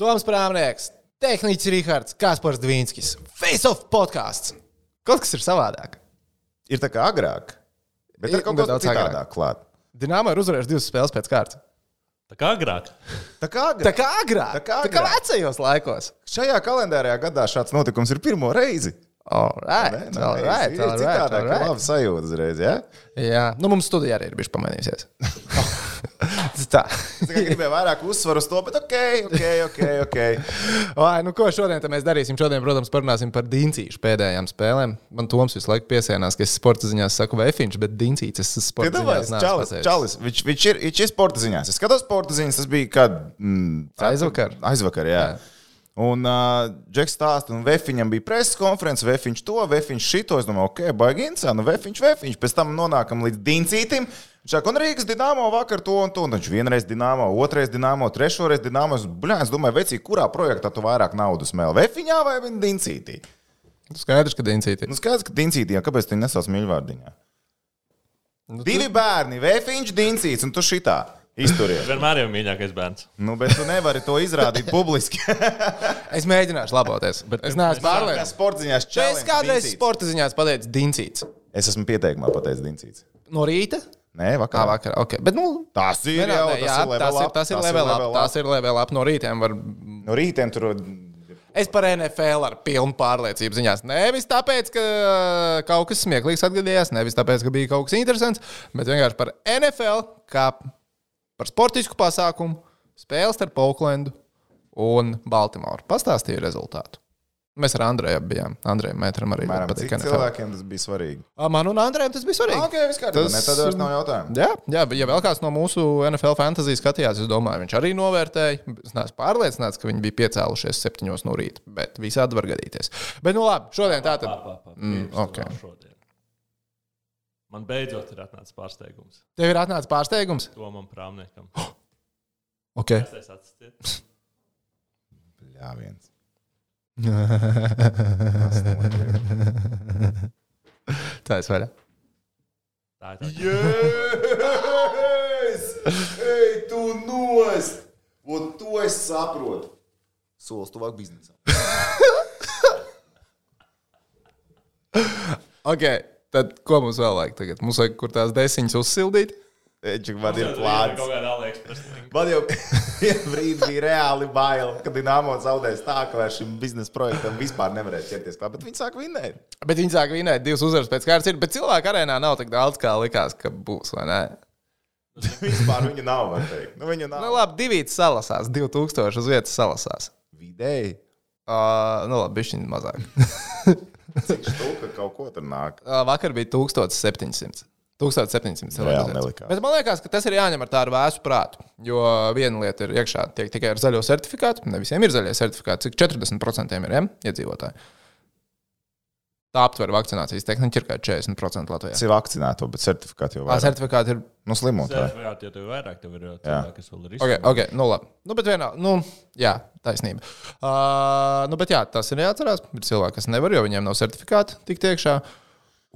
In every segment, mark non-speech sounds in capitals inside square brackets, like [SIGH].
Toms Prāmnieks, Tehniķis Rihards, Kaspars Dvīnskis, Face of podkāsts. Kaut kas ir savādāk. Ir tā kā agrāk, bet Ir kaut kas daudz agrāk. klāt. Dienāmo ir uzvarējis divas spēles pēc kārtas. Tā kā agrāk. Tā kā Tā agrāk. kā agrāk, Tā kā tā kā agrāk. vecajos laikos. Šajā kalendārajā gadā šāds notikums ir pirmo reizi. All right, Ne? Nu, all right, ir all right, citādāk, all ir right. laba sajūta uzreiz. Ja? Jā, nu mums studijā arī ir bijis pamainījusies. [LAUGHS] Tā. Es gribēju vairāk uzsvaru uz to, bet ok, ok, ok. okay. Vai, nu ko šodien mēs darīsim? Šodien, protams, parunāsim par Diencīšu pēdējām spēlēm. Man Toms visu laiku piesienās, ka es sporta ziņās saku Vēfiņš, bet Diencīts es sporta Piedāvājis, ziņās. neesmu Čalis. Čalis, viņš, viņš, ir, viņš ir sporta ziņās. Es skatos sporta ziņas, tas bija kad. Mm, Aizvakar. Aizvakar, jā. jā. Un uh, Džeks stāsta, un Vēfiņam bija preses konference, Vēfiņš to, Vēfiņš šito. Es domāju, ok, baigi interesanti, nu Vēfiņš, Vēfiņš. Pēc tam nonākam līdz Diencītim. Viņš saka, un Rīgas dīnāmo vakar to un to. Un viņš vienreiz dīnāmo, otrreiz dīnāmo, trešoreiz dīnāmo. Es, es domāju, vecī, kurā projektā tu vairāk naudas mēl? Vēfiņā vai Diencītī? Skaidrs, ka Diencīti. Nu, skaidrs, ka Diencītī, jā, kāpēc tu nesauc mīļvārdiņā? Nu, Divi bērni, Vēfiņš, Diencīts, un tu šitā izturies. [LAUGHS] Vienmēr jau mīļākais bērns. Nu, bet tu nevari to izrādīt publiski. [LAUGHS] Es mēģināšu laboties, bet es neesmu pārliecināts. Sportziņās Es challenge kādreiz sporta ziņās pateicu Diencīts. Es esmu pieteikumā pateicis Diencīts. No rīta? Nē, Kā vakar. vakar. Okay. Bet, nu, Tas ir jau nē, tas jā, ir level tas ir, up, tas ir level up. Tas ir level up. No rītiem var. No rītiem tur Es par NFL ar pilnu pārliecību ziņās. Nevis tāpēc, ka uh, kaut kas smieklīgs atgadījās, nevis tāpēc, ka bija kaut kas interesants, bet vienkārši par NFL kā par sportisku pasākumu, spēli starp Oaklandu un Baltimoru. Pastāstīju rezultātu. Mēs ar Andreju bijām. Andrejam Mētram arī Mēram, NFL. cilvēkiem tas bija svarīgi. Ā, Man un Andrejam tas bija svarīgi. Ok, viss kārtībā. Tas- Tas... Tad vairs nav jautājumu. Jā, jā, ja vēl kāds no mūsu NFL fantāzijas skatījās, es domāju, viņš arī novērtēja. Es neesmu pārliecināts, ka viņi bija piecēlušies septiņos no rīta, bet visādi var gadīties. Bet, nu labi, šodien tā tad. Mm, pā, ok. šodien. Man beidzot ir atnācis pārsteigums. Tev ir atnācis pārsteigums? Tomam Prāmniekam. [GASPS] Ok. Es teicu, atstiet. Jā, [LAUGHS] viens. [LAUGHS] tā ir svarīga. Tā ir tā. Yes! Ej, tu nost! Un to es saprotu. Solis tuvāk biznesam. [LAUGHS] Ok, tad ko mums vēl vajag tagad? Mums vajag kur tās desiņas uzsildīt. Ečik, man ir Kaut plāns. kādā AliExpress linkā. Man jau [LAUGHS] brīdī bija reāli bail, ka Dienāmo zaudēs tā, ka vairs šim biznesa projektam vispār nevarēs ķerties klāt. Bet viņi sāk vinnēt. Bet viņi sāk vinēt divas uzvaras pēc kārtas. Ir, bet cilvēku arēnā nav tik daudz, kā likās, ka būs. vai ne? Vispār viņu nav, var teikt. Nu, viņu nav. Nu, labi, divi salasās, 2000 uz vietas salasās. Vidēji. Uh, nu, labi, ir mazāk. [LAUGHS] Cik štuka kaut ko tur nāk. Vakar bija 1700. 1700 cilvēku. Bet man liekas, ka tas ir jāņem ar tādu vēsu prātu. Jo viena lieta ir iekšā tiek tikai ar zaļo certifikātu. Ne visiem ir zaļie certifikāti. Cik 40% ir ja? iedzīvotāji? Tā aptver vakcinācijas tehnika ir kā 40% Latvijā. Tas ir vakcinēto, bet certifikāti jau Tā vairāk. certifikāti ir. Nu, slimotāji. Certifikāti, ja tev ir vairāk, tev ir jau Jā. cilvēki, kas vēl ir Okay, okay, nu, labi. Nu, bet vienā, nu, jā, taisnība. Uh, nu, bet jā, tas ir jāatcerās. Ir cilvēki, kas nevar, jo viņiem nav certifikāti tikt iekšā.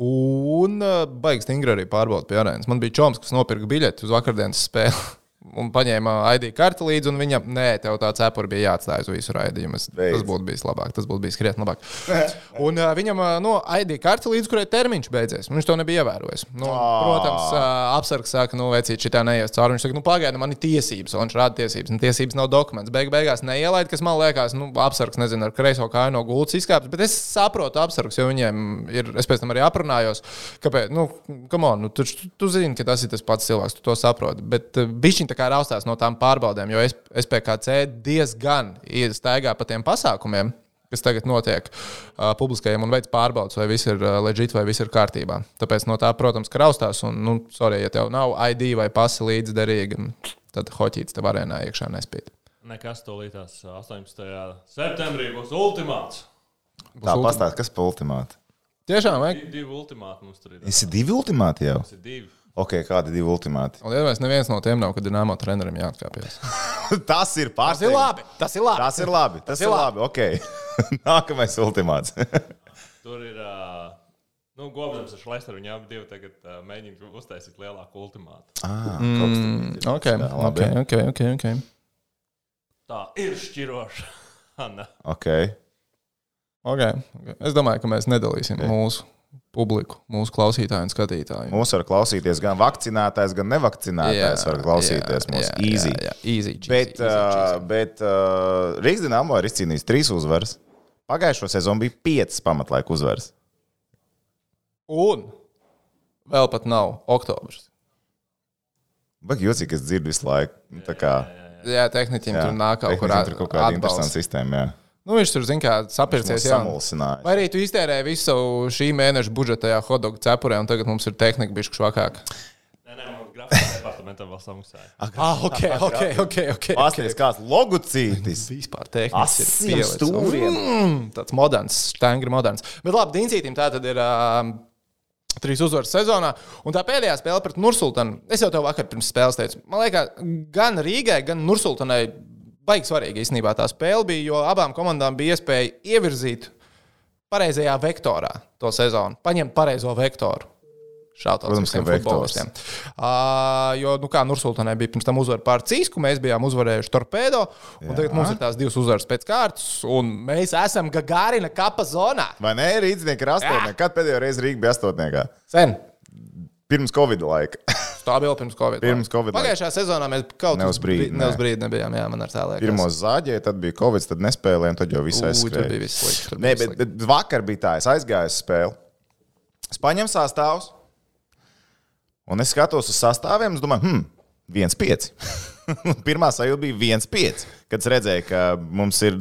Un uh, baigs stingri arī pārbaudīt pie arēnas. Man bija čoms, kas nopirka biļeti uz vakardienas spēli. Un paņēma ID karti līdzi, un viņam, nē, tev tā cepura bija jāatstāj uz visu raidījumu. Tas būtu bijis labāk, tas būtu bijis krietni labāk. [LAUGHS] Un uh, viņam, uh, no ID karti līdz kurai termiņš beidzies, viņš to nebija ievērojis. Nu, protams, uh, apsargs saka, nu, vecīt, šitā neies cauri. Viņš saka, nu, pagaidi, man ir tiesības, un viņš rāda tiesības. Un tiesības nav dokuments. Beig beigās neielaid, kas man liekas, nu, apsargs, nezinu, ar kreiso kāju no gultas izkāpts. Bet es saprotu apsargus, jo viņiem ir, es pēc tam arī aprunājos, kāpēc, nu, come on, nu, tu, tu, tu zini, ka tas ir tas pats cilvēks, tu to saproti. Bet uh, tā kā raustās no tām pārbaudēm, jo SPKC diezgan iestaigā pa tiem pasākumiem kas tagad notiek uh, publiskajiem un veids pārbaudas, vai viss ir uh, leģitīvi, vai viss ir kārtībā. Tāpēc no tā, protams, ka raustās. Un, nu, sorry, ja tev nav ID vai pasi līdzi derīgi, tad hoķīts tev arēnā iekšā nespīd. Nekas to līdās 18. septembrī būs ultimāts. Tā pastāst, kas pa ultimātu. Tiešām. Di- Divi ultimāti mums tur ir. Es ir divi ultimāti jau. Tas ir divi. Ok, kādi divi ultimāti? Mēs neviens no tiem nav, kad dināmo trenerim jāatkāpjas. Tas [LAUGHS] ir Tas ir pārsteigums. labi. Tas ir labi. Tas ir labi. Tas ir labi. Ok. [LAUGHS] Nākamais ultimāts. [LAUGHS] Tur ir. Uh, Nu, Gobsams ar Šlesteru viņi abi divi tagad uh, mēģina uztaisīt lielāku ultimātu. ah, Mm, ok, Jā, labi. ok, ok, ok. okay. Tā ir šķiroša. Anna. Okay. Okay. okay. Es domāju, ka mēs nedalīsim okay. mūsu publiku, mūsu klausītāju un skatītāju. Mūsu var klausīties gan vakcinētais, gan nevakcinētais. var klausīties mūsu easy. Jā, jā, easy cheesy, Bet, easy, cheesy. uh, bet uh, Rīgas Dienāmo ir izcīnījis trīs uzvaras. Pagājušo sezonu bija piecas pamatlaika uzvaras. Un vēl pat nav oktobris. Bet jocīgi, es dzirdu visu laiku. Nu, tā kā Jā, tehniķim jā, tur nāk kaut kāda interesanta sistēma. Jā. Nu, viņš tur, zina, sapircies. jā. Samulsināja. Vai arī tu iztērēji visu savu šī mēneša budžetu tajā hotdogu cepurē, un tagad mums ir tehnika bišķi švakāka. Nē, nē, man grafiskā departamentā vēl samaksāja. Ah, ok, ok, ok. okay. Pastāstiet, kāds logocītis. [LAUGHS] Vispār tehniski Asiem stūriem. Mm, tāds moderns, stangri moderns. Bet labi, Dincītim tā tad ir. Um, Trīs uzvaras sezonā, un tā pēdējā spēle pret Nursultanu. Es jau tev vakar pirms spēles teicu, man liekas, gan Rīgai, gan Nursultanai baigi svarīga īstenībā tā spēle bija, jo abām komandām bija iespēja ievirzīt pareizajā vektorā to sezonu, paņemt pareizo vektoru. Šādi Protams, ka vektors. Uh, jo, nu, kā Nursultanai bija pirms tam uzvara pār Cīsku, mēs bijām uzvarējuši Torpedo, un Jā. tagad mums ir tās divas uzvaras pēc kārtas, un mēs esam Gagārina kapa zonā. Vai ne? Rīdznieki ir astotnieki. Kad pēdējo reizi Rīga bija astotniekā? Sen. Pirms Covid laika. [LAUGHS] Tā bija vēl pirms Covid. Pirms Covid laika. Pagājušajā sezonā mēs kaut Ne uz brīdi, ne nē. uz brīdi nebijām. Jā, man ar tā liekas. Pirmos zāģēja, tad bija Covid, tad nespēlējām, tad jau viss aizskrēja. Nē, bet, bet vakar bija tā, es aizgāju uz spēli. Es paņēmu sastāvus, un es skatos uz sastāviem, un es domāju, hmm, 1-5. [LAUGHS] [LAUGHS] Pirmā sajūta bija 1-5, kad es redzēju, ka mums ir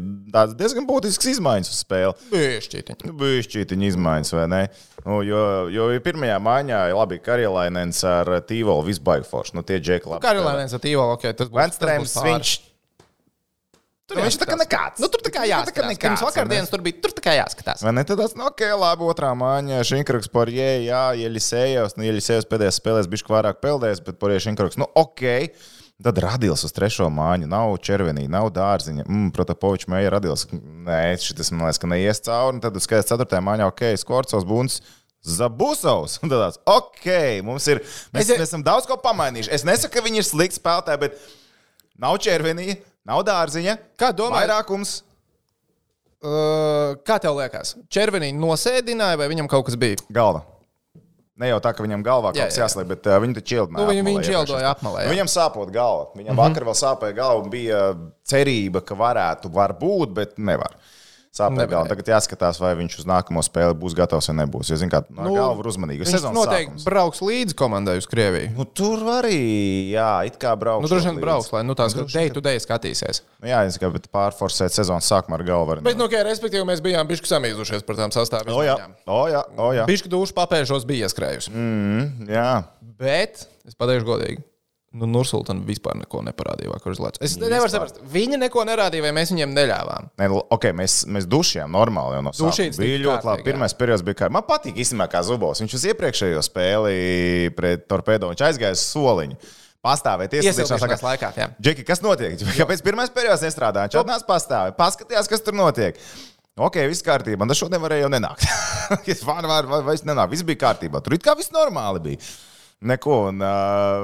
diezgan būtisks izmaiņas uz spēli. Bija. Nu, bija šķītiņa izmaiņas, vai ne? Nu, jo, jo ir pirmajā maiņā, labi, Karjelainens ar Tīvolu visbaigi forši. Nu, tie džeki labi. Karolēns ar Tīvo, ok, tas būs. Venstrēms, viņš. Tur Nu, viņš tā kā nekāds. Nu, tur tā kā tā kā jāskatās. nekāds, Pirms vakardienas tur bija, tur tā kā jāskatās. Vai ne tāds, nu, ok, labi, otrā mājiņa, Šinkraks par jē, jā, Ielisējos, nu, Ielisējos pēdējās spēlēs bišķi vairāk peldējis, bet par Šinkraks, nu, ok. Tad radījis uz trešo mājiņu, nav červenī, nav dārziņa. Mm, Protopovičs mēja radījis, nē, šis man liekas, ka neies cauri. Tad skaties ceturtajā mājiņā, ok, Skorcovs, Buns. Zabusovs. Un tāds, ok, mums ir. Mēs, mēs esam daudz ko pamainījuši. Es nesaku, ka viņi ir slikti spēlētāji, bet nav červenī, nav dārziņa. Kā domājat? Vairākums. Uh, kā tev liekas? Červenī nosēdināja vai viņam kaut kas bija? Galva. Ne jau tā, ka viņam galvā kaut kas jā. jāslēdz, bet uh, viņi taču ieldināja. Nu, viņi- apmalē viņš spēlē. apmalē, Nu, jā. Viņam sāpot galva. Viņam mm -hmm. vakar vēl sāpēja galva un bija cerība, ka varētu būt, bet nevar. Sāpēja Nevarēja. galva. Tagad jāskatās, vai viņš uz nākamo spēli būs gatavs vai nebūs. Jo, zin, kā, no Nu, galva ir uzmanīgi. Viņš noteikti sākums. brauks līdzi komandai uz Krieviju. Nu, tur arī, jā, it kā brauks. Nu, droši vien brauks, lai nu, tās day to day skatīsies. Nu, jā, es kā pārforsēt sezonas sākumā ar galvu. Bet, nu, kā, respektīvi, mēs bijām bišķi samīzušies par tām sastāviem. O, jā, o, jā, o, jā. Bišķi dušu papēžos bija ieskrējusi. Mm. jā. Bet, es pateikšu godīgi, nu, Nursultāna vispār neko neparādīja vakar uz Latvijas. Es nevaru saprast, viņi neko nerādīja, vai mēs viņiem neļāvām. Ne, nu, okay, mēs, mēs dušījām normāli jau no sākuma. Bija ļoti labi. Pirmais periods bija kā. Man patīk īstenībā kā Zubovs. Viņš uz iepriekšējo spēli pret Torpedo viņš aizgāja uz soliņu. Pastāvēt, Iesaistīšanās laikā, jā. Džeki, kas notiek? [LAUGHS] Kāpēc pirmais periods nestrādā? Viņš atnāca pastāvēt, paskatījās, kas tur notiek. Ok, viss kārtībā. Man tas šodien varēja jau nenākt. [LAUGHS] Es varu, varu, varu, vairs nenāku. Viss bija kārtībā. Tur it kā viss normāli bija. Neko, un uh,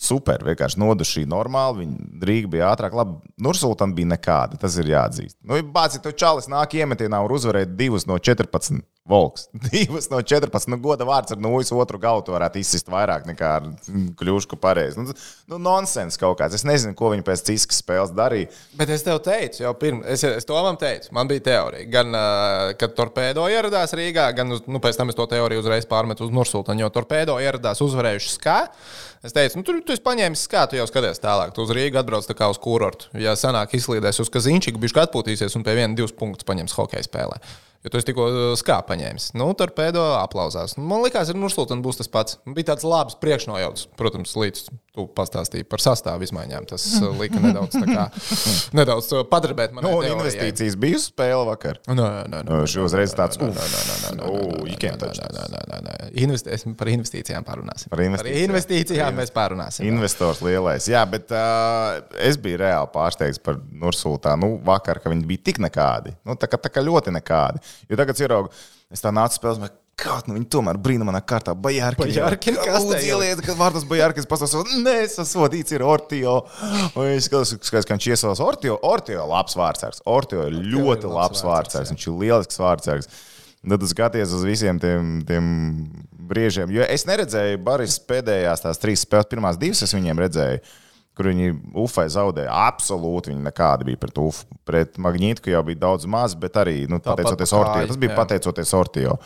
super, vienkārši nodušī normāli. Viņa Rīga bija ātrāk, labi. Nursultāna bija nekāda, tas ir jāatzīst. Nu, Bācis, tu čalis nāk iemetienā un uzvarēja divus no 14 volks. [LAUGHS] Divus no 14. Nu, goda vārds ar nulles otru galu tu varētu izsist vairāk nekā ar mm, kļūšku pareizi. Nu, nu, nonsens kaut kāds. Es nezinu, ko viņi pēc ciskas spēles darīja. Bet es tev teicu, jau pirms, es, es to man teicu, man bija teorija. Gan, kad Torpedo ieradās Rīgā, gan nu, pēc tam es to teoriju uzreiz pārmetu uz Nursultānu, jo Torpedo ieradās uzvarējuši skā. Es teicu, nu, tur tu esi paņēmis skā, tu jau skaties tālāk. Tu uz Rīgā atbrauc kā uz kurortu. Ja sanāk izslīdēs uz Kazīņčiku, bišķi atpūtīsies un pie viena divas punktus paņems hokeja spēlē. Jo tu tikko uh, skā paņēmis. Nu, Torpedo aplausās. Nu, Man liekas, ar Nursultānu būs tas pats. Bija tāds labs priekšnojauts, protams, līdz tu pastāstīji par sastāvu izmaiņām. Tas uh, lika nedaudz, kā, [LAUGHS] nedaudz uh, padarbēt. Nu, un investīcijas bija uz spēli vakar. Nē, nē, nē. Šī uzreiz tāds par investīcijām parunāsim. Par investīcijām. Par investīcijām mēs parunāsim. Investors lielais. Jā, bet uh, es biju reāli pārsteigts par Nursultānu nu, vakar, ka viņi bija tik nekādi. Nu, tā, kā, tā kā ļoti nekādi. Jo tagad ir auga. Es tā nācu spēlēt, Kaut nu viņi tomēr brīnumainā kārtā Bajārkina. Bajārkina kastē Lūdzu, ieliet, kad vārdas Bajārkins pasaules, nē, sasodīts ir Ortio. Un viņš skatās, ka viņš iesauc Ortio. Ortio ir labs vārdsargs. Ortio ir ļoti labs vārdsargs. Viņš ir lielisks vārdsargs. Tad tu skaties uz visiem tiem, tiem briežiem. Jo es neredzēju Baris pēdējās tās trīs spēles, pirmās divas es viņiem redzēju. Kur viņi Ufai zaudēja. Absolūti viņi nekādi bija pret Ufu. Pret Magnītu jau bija daudz maz, bet arī nu, pateicoties kāju, Tas bija jā. pateicoties Ortio.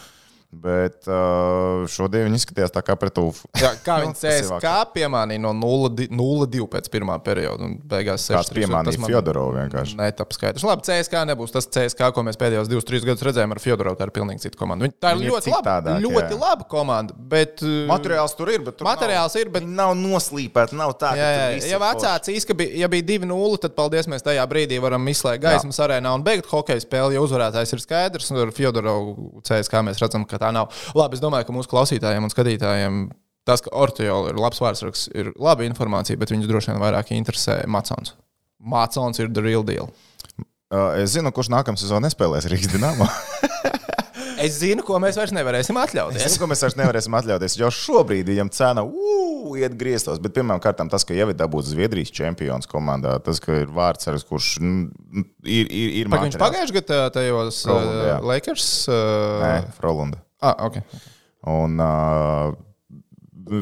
Bet uh, šodien viņi izskatījās tā kā pret Ufu. Jā, kā [LAUGHS] Nu, viņi ir CSK piemānīja no 0-2 pēc pirmā perioda un beigās 6. Kāds piemānīja Fjodorovu vienkārši. Netap skaidrs. Labi, CSK nebūs tas CSK, ko mēs pēdējos 2-3 gadus redzējām ar Fjodorovu. Tā ir pilnīgi cita komanda. Viņi, tā ir Viņi ļoti laba, ļoti jā. laba komanda. Bet, uh, Materiāls tur ir, bet tur Materiāls nav, ir, bet- nav noslīpēti. Nav tā, ka Jā, tur jā, ja vecāks īstenībā bija, ja bija 2-0, tad paldies, mēs tajā brīdī varam izslēgt gaismas arēnā un beigt hokeja spēli. Ja uzvarētājs ir skaidrs, un ar Fjodorovu CSK mēs redzam, ka tā nav. Labi, es domāju, ka mūsu klausītājiem un skatītājiem tas, ka Ortiola ir labs vārdsargs, ir laba informācija, bet viņus droši vien vairāk interesē Macons. Macons ir the real deal. Uh, es zinu, kurš nākamā sezonā nespēlēs Rīgas dīnāmā. [LAUGHS] Es zinu, ko mēs vairs nevarēsim Es atļauties. zinu, ko mēs vairs nevarēsim atļauties. Jau šobrīd viņam cena uu, iet grieztos. Bet pirmām kārtām tas, ka jau ir dabūts Zviedrijas čempions komandā, tas, ka ir vārdsargs, kurš mm, ir, ir, ir Pag, viņš pagājušajā gadā tajos Frolunda, uh, Lakers. Uh, Nē, Frolunda. Ah, okay. Un uh,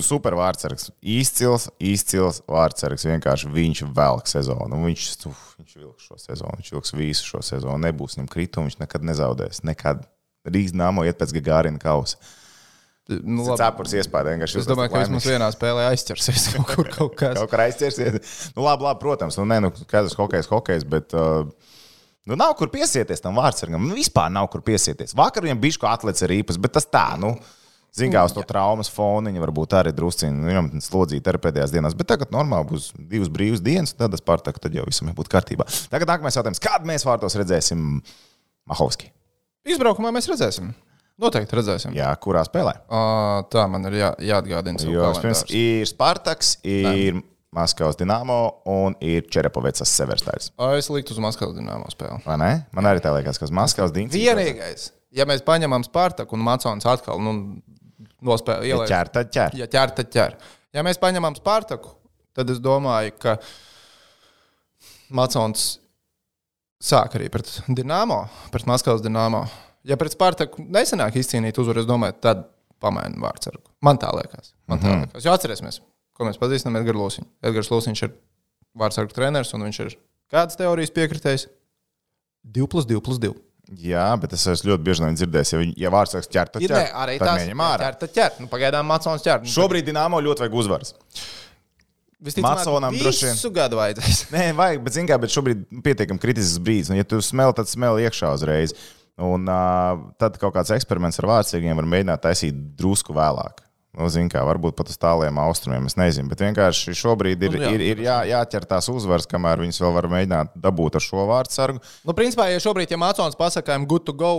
super vārdsargs. Izcils, izcils vārdsargs. Vienkārši viņš velk sezonu. Viņš, uf, viņš vilks šo sezonu. Viņš vilks visu šo sezonu. Nebūs viņam kritumu, viņš nekad nezaudēs. Nekad. Rīgas nāmo iet pēc Gagārina kausa. Nu, cepurs iespēja. vienkārši Es domāju, ka vismaz vienā spēlē aizķersies kaut [LAUGHS] kur kaut kas. Kaut kā aizķersiet. Nu, labi, labi, protams, nu, nē, nu, katrs hokejs, hokejs, bet. Uh, Nu, nav kur piesieties tam vārdsargam. Nu, vispār nav kur piesieties. Vakar viņam bija kaut kāds ar īpas, bet tas tā, nu, zināmā mērā, to traumas fona viņa varbūt arī drusciņā, nu, viņam slodzīta arī pēdējās dienās. Bet tagad normāli būs divas brīvas dienas, tad tas pārtak, tad jau visam būtu kārtībā. Tagad nākamais jautājums. Kādu mēs vārtos redzēsim Mahovski? Izbraukumā mēs redzēsim. Noteikti redzēsim. Jā, kurā spēlē? Uh, tā man ir jā, jāatgādina. Jo kalendārs. ir Spartaks, ir Maskavas Dienāmo un ir Čerepovecas Severstāļs. Ā, Es liktu uz Maskavas dīnāmo spēli. Vai ne? Man arī tā liekas, ka uz Maskavas Dienas Vienīgais, ja mēs paņemam Spartaku un Macons atkal nu, nospēlē, Ja ķer, tad ķer. ja ķer, tad ķer. Ja mēs paņemam Spartaku, tad es domāju, ka Macons sāk arī pret Dienāmo, pret Maskavas Dienāmo. Ja pret Spartaku nesenāk izcīnīt uzvaru, es domāju, tad pamaina vārdsargu. Man tā liekas. Man tā liekas. Jo atcerēsimies, ko mēs pazīstam Edgars Lūsiņš. Edgars Lūsiņš ir vārdsargu treneris un viņš ir kādas teorijas piekritējis? 2 plus 2 plus 2. Jā, bet es esmu ļoti bieži dzirdējis, ja, viņ- ja vārds saka, ķer, tad Ir ķer. ne, arī tas Viņam ārā. ķer, tad ķer. Nu, pagaidām Macons ķer. Nu, Šobrīd Dienāmo ļoti vajag uzvaras. Maconam droši vien. Visu gadu vajadzēs. Nē, vajag, bet, zināmā mērā, bet šobrīd pietiekami kritisks brīdis. Nu, ja tu smēli, tad smēli iekšā uzreiz. Un uh, tad kaut kāds eksperiments ar vārdsargiem var mēģināt taisīt drusku vēlāk. Nu, zin kā, varbūt pat uz tāliem austrumiem, es nezinu. Bet vienkārši šobrīd ir, Nu, jā, ir, ir jā, jāķer tās uzvaras, kamēr viņas vēl var mēģināt dabūt ar šo vārdsargu. Nu, principā, ja šobrīd, ja Macons pasakā, I'm good to go,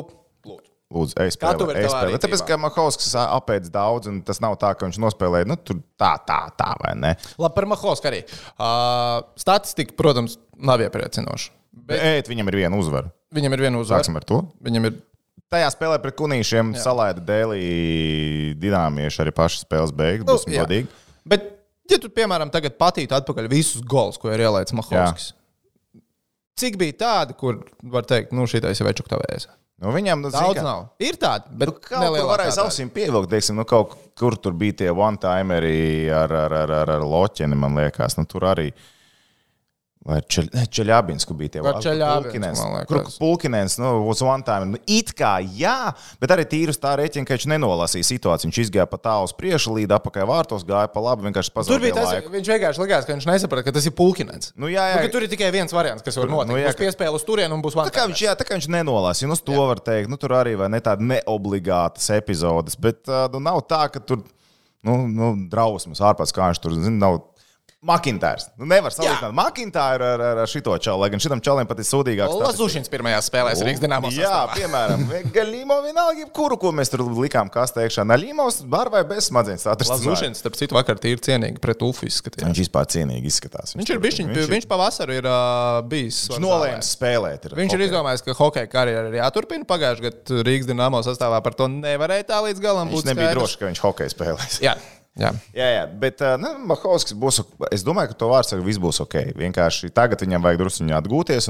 lūdzu. Lūdzu, ej, Kā tu spēlē, vari ej, tavā spēlē. rīcībā? Tāpēc, ka Mahauskas apēdz daudz, un tas nav tā, ka viņš nospēlēja nu, tur tā, tā, tā, vai ne? Labi, par Mahovsku arī. Uh, statistika, protams, nav iepriecinoša. Bet Ēt, viņam ir viena uzvara. viņam ir viena uzvara. Sāksim ar to. Viņam ir. Tajā spēlē pret kunīšiem salaida dēlī dināmieši arī paši spēles beigas. Nu, Būsim jā. godīgi. Bet, ja tu, piemēram, tagad patītu atpakaļ visus gols, ko ir ielaicis Mahovskis, cik bija tādi, kur var teikt, nu, šī ir veču tavēs? Nu, viņam nu, zini, Daudz kā- nav. Ir tādi, bet Nu, kaut kur varēja ausīm pievilkt, teiksim, nu, kaut kur tur bija tie one-timeri ar, ar, ar, ar, ar loķeni, man liekas. Nu, tur arī. Vai Čeļābinsku bija tie. Kur Pulkinens, nu, uz one time. Nu, it kā jā, bet arī tīri uz tā rēķina, ka viņš nenolasīja situāciju. Viņš izgāja pa tālu uz priekšu, līdz apakai vārtos, gāja pa labi, vienkārši Tur pazaudēja bija tas, laiku. viņš vienkārši likās, ka viņš nesaprata, ka tas ir pulkinens. Nu, jā, jā. Nu, ka tur ir tikai viens variants, kas var notikt. nu, Nu, jā, būs piespēle uz turieni un būs Tā kā viņš, jā, tā kā viņš nenolasīja, nu, to var teikt, nu, tur arī vai ne tādas neobligātas epizodes, bet nu, nav tā, ka tur nu, nu, drausmas ārpus kā viņš tur zina. Nav... Makintārs. Nu, nevar salīdzināt Makintāru ar, ar, ar šito čalu, lai gan šitam čalam pat ir sūdīgāks. Lazušins pirmajās spēlēs Rīgas Dienāmo. Jā, [LAUGHS] piemēram, Galīmo vienalga, jebkuru, ko mēs tur likām kastē iekšā. Naļīmos ar vai bez smadzenes atrast. Lazušins, starp citu, vakar tīri cienīgi pret Ufu izskatījās. Viņš vispār cienīgi izskatās. Viņš ir bijis, viņš, viņš pavasarī ir uh, bijis. Viņš nolēma spēlēt. Ir viņš ir izdomājis, ka hokeja karjeras ir jāturpina. Pagājušajā gadā Rīgas Dienāmo sastāvā par to nevarēja tā līdz galam būt. Viņš nebija drošs, ka viņš hokeja spēlēs. Jā. Jā. jā, jā, bet nu, Mahovskis būs. Es domāju, ka to vārds viss būs ok. Vienkārši tagad viņam vajag druskuļi atgūties.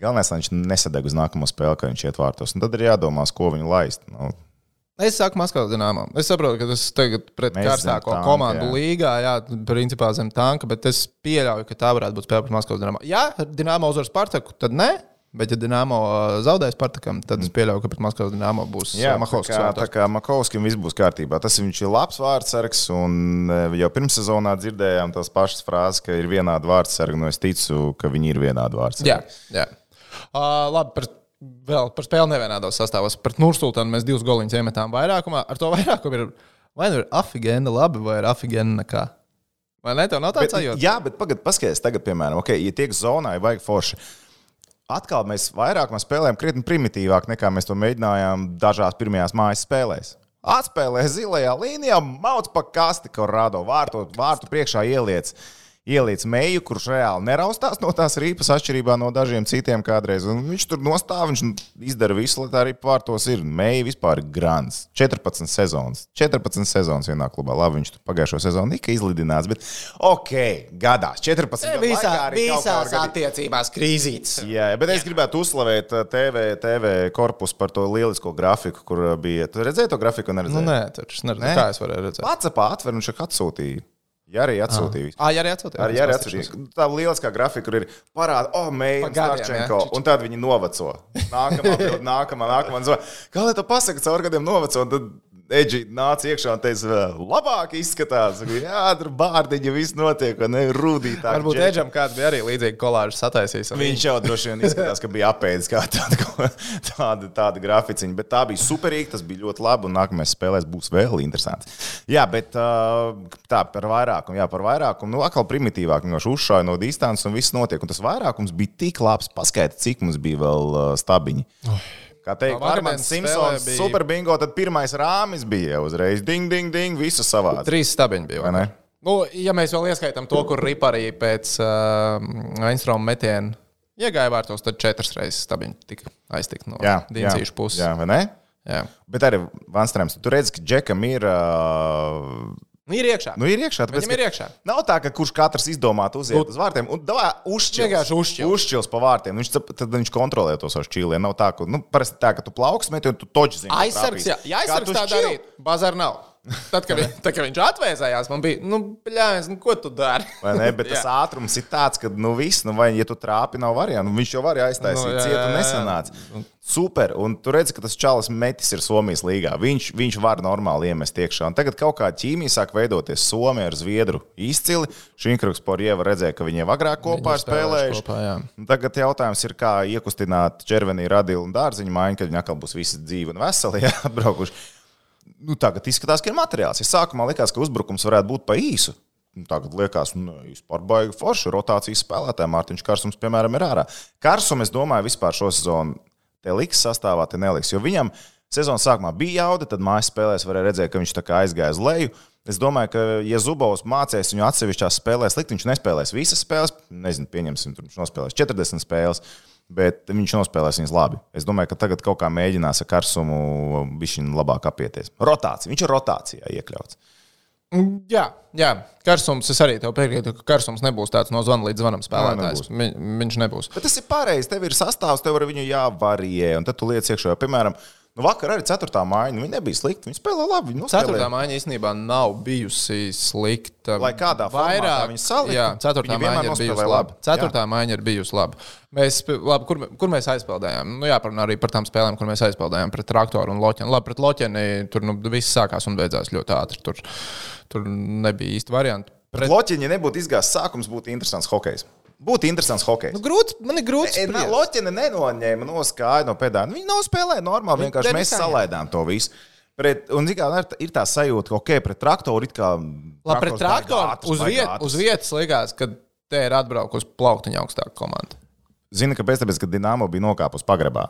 Galvenais, lai viņš nesadeg uz nākamo spēli, kad viņš iet vārtos. Un tad ir jādomā, ko viņu laist. Nu, Es saku, Maskavas dīnāmā. Es saprotu, ka tas tagad pret Mēs karstāko tanka, komandu jā. līgā, jā, principā zem tanka, bet es pieļauju, ka tā varētu būt spēle pret Maskavas dīnāmā. Ja Dīnāmā uzvar Spartaku, tad nē. Bet, ja Dienāmo zaudēs Spartakam, tad es pieļauju, ka pret Maskavas Dienāmo būs Mahovskis. Tā kā, kā Mahovskim viss būs kārtībā. Tas viņš ir labs vārdsargs, un jau pirms sezonā dzirdējām tās pašas frāzes, ka ir vienādi vārdsargi. Nu, es ticu, ka viņi ir vienādi vārdsargi. Jā, jā. Uh, labi, par, vēl par spēli nevienādos sastāvos. Pret Nursultānu mēs divus goliņus iemetām vairākumā. Ar to vairākumu ir vai nu ir afigēna labi, vai ir afigēna nekā. Vai ne? Tev nav tāds sajūta? Jā, bet pagaidi, paskaties, tagad, piemēram, okay, ja tiek zonā, ir vajag forši atkal mēs vairāk mēs spēlējam krietni primitīvāk nekā mēs to mēģinājām dažās pirmajās mājas spēlēs. Atspēlē zilajā līnijā, mauc pa kasti, kur rādo vārtu, vārtu priekšā ieliec ieliec meju, kurš reāli neraustās no tās rīpas, atšķirībā no dažiem citiem kādreiz. Un viņš tur nostāv, viņš izdara visu, lai tā arī pārtos ir. Meja vispār ir grants. 14 sezonas. 14 sezonas vienā klubā. Labi, viņš tur pagājušo sezonu tika izlidināts, bet ok, gadās. 14 e, visā, visās attiecībās krīzītes. Jā, bet es gribētu uzslavēt TV, TV korpusu par to lielisko grafiku, kur bija. Tu redzēji to grafiku? Nu, nē, taču neredzēju. Kā es varēju redzēt? Pats apātver, viņš atsūtīja. Jā, arī atsūtīja. Ah, jā, arī atsūtīja. Arī, arī atsūtīja. Tā lieliskā grafika, ir parāda, oh, Meija, Starčenko, un tad viņi noveco. Nākamā, [LAUGHS] nākamā, nākamā. Kā lai to pasaka, caur gadiem noveco, tad Eģi nāca iekšā un teica, labāk izskatās. Jā, tur bārdiņa viss notiek, un ne rūdītāk. Varbūt. Eģam kāds bija arī līdzīgi kolāžu sataisījis. Viņš jau droši vien izskatās, ka bija apēdis kā tāda, tāda, tāda graficiņa, bet tā bija superīga, tas bija ļoti labi, un nākamais spēlēs būs vēl interesants. Jā, bet tā par vairākumu, jā, par vairākumu, nu, atkal primitīvāk, vienkārši uzšāja no distances, un viss notiek, un tas vairākums bija tik labs, paskaidro, cik mums bija vēl stabiņi. Oh. Kā teikt, Armāns Simpsons, bija... super bingo, tad pirmais rāmis bija uzreiz ding, ding, ding, visu savādi. Trīs stabiņi bija. Vai ne? Nu, ja mēs vēl ieskaitām to, kur Riparī pēc uh, instrumenta metiena iegāja vārtos, tad četras reizes stabiņi tika aiztikt no Diencīšu puses. Jā, vai ne? Jā. Bet arī Vanstrēms, tu redzi, ka Džekam ir. Uh, Nu, ir iekšā. Nu, ir iekšā tāpēc, ir iekšā. Nav tā, ka kurš katrs izdomātu uziet uz vārtiem. Un davā uzšķils. Uzšķils. Pa vārtiem. Viņš, tad viņš kontrolē to savu šķīli. Nav tā, ka, nu, parasti tā, ka tu plauks meti un tu toģi zini. Aizsargs, jā, jā aizsargs tā darīt. Bazar nav. Tad, kad, vi, tad, kad viņš atvēsējās, man bija, nu, bļāvis, nu, ko tu dari? Vai ne? Bet [LAUGHS] tas ātrums ir tāds, ka, nu, viss, nu, vai, ja tu trāpi, nav variantu. Nu, viņš jau var aiztaisīt, nu, cietu nesanāca. Super, un tu redzi, ka tas čalis metis ir Somijas līgā. Viņš, viņš var normāli iemest iekšā. Un tagad kaut kā ķīmija sāk veidoties Somijā ar Zviedru izcili. Šinkruks Porjeva redzēja, ka viņi jau agrāk kopā ir spēlējuši. Kopā, jā. tagad jautājums ir, kā iekustināt ķermenī radilu un dārziņu maiņu, kad viņi atkal būs visi dzīvi un veseli [LAUGHS] atbraukuši nu, tagad izskatās, ka ir materiāls. Es sākumā likās, ka uzbrukums varētu būt pa īsu. Nu, tagad liekas, ka nu, vispār baigi forši rotācijas spēlētājiem. Mārtiņš Karsums, piemēram, ir ārā. Karsum, es domāju, vispār šo sezonu te liks sastāvā, te neliks. Jo viņam sezonas sākumā bija jauda, tad mājas spēlēs varēja redzēt, ka viņš tā kā aizgāja uz leju. Es domāju, ka, ja Zubovs mācīs viņu atsevišķās spēlēs, likt, viņš nespēlēs visas spēles. Nezinu, pieņemsim, viņš nospēlēs 40 spēles bet viņš nospēlēs viņas labi. Es domāju, ka tagad kaut kā mēģinās ar karsumu viņa labāk apieties. Rotācija. Viņš ir rotācijā iekļauts. Jā, jā, karsums. Es arī tev piekrītu, ka karsums nebūs tāds no zvana līdz zvanam spēlētājs. Jā, nebūs. Vi, viņš nebūs. Bet tas ir pareizi. Tev ir sastāvs, tev ar viņu jāvarijē, un tad tu liec iekšā. Piemēram, Nu, vakar arī 4. māja. Nu, viņa nebija slikta. Viņa spēlēja labi. Viņa 4. māja īstenībā nav bijusi slikta. Lai kādā vairāk viņa salika. Jā, 4. māja ir bijusi labi. 4. māja ir bijusi labi. Mēs, labi kur, kur mēs aizpildījām? Nu, jāparunā arī par tām spēlēm, kur mēs aizpildījām pret traktoru un loķeni. Labi, pret loķeni tur nu, viss sākās un beidzās ļoti ātri. Tur, tur nebija īsti varianti. Pret, ja nebūtu izgājis sākums, būtu interesants hokejs. Būtu interesants hokejs. Nu, grūts, man ir grūti. E, Loķina nenoņēma no skāja no pēdām. Viņi nav spēlējuši normāli. Vienkārši mēs salaidām to visu. Pret, un kā, ir, ir tā sajūta, ka ok, pret traktoru it kā. Labi, pret traktoru uz, viet, uz vietas likās, ka te ir atbraukusi plauktiņa augstāka komanda. Zini, kāpēc? Tāpēc, ka Dienāmo bija nokāpus pagrabā.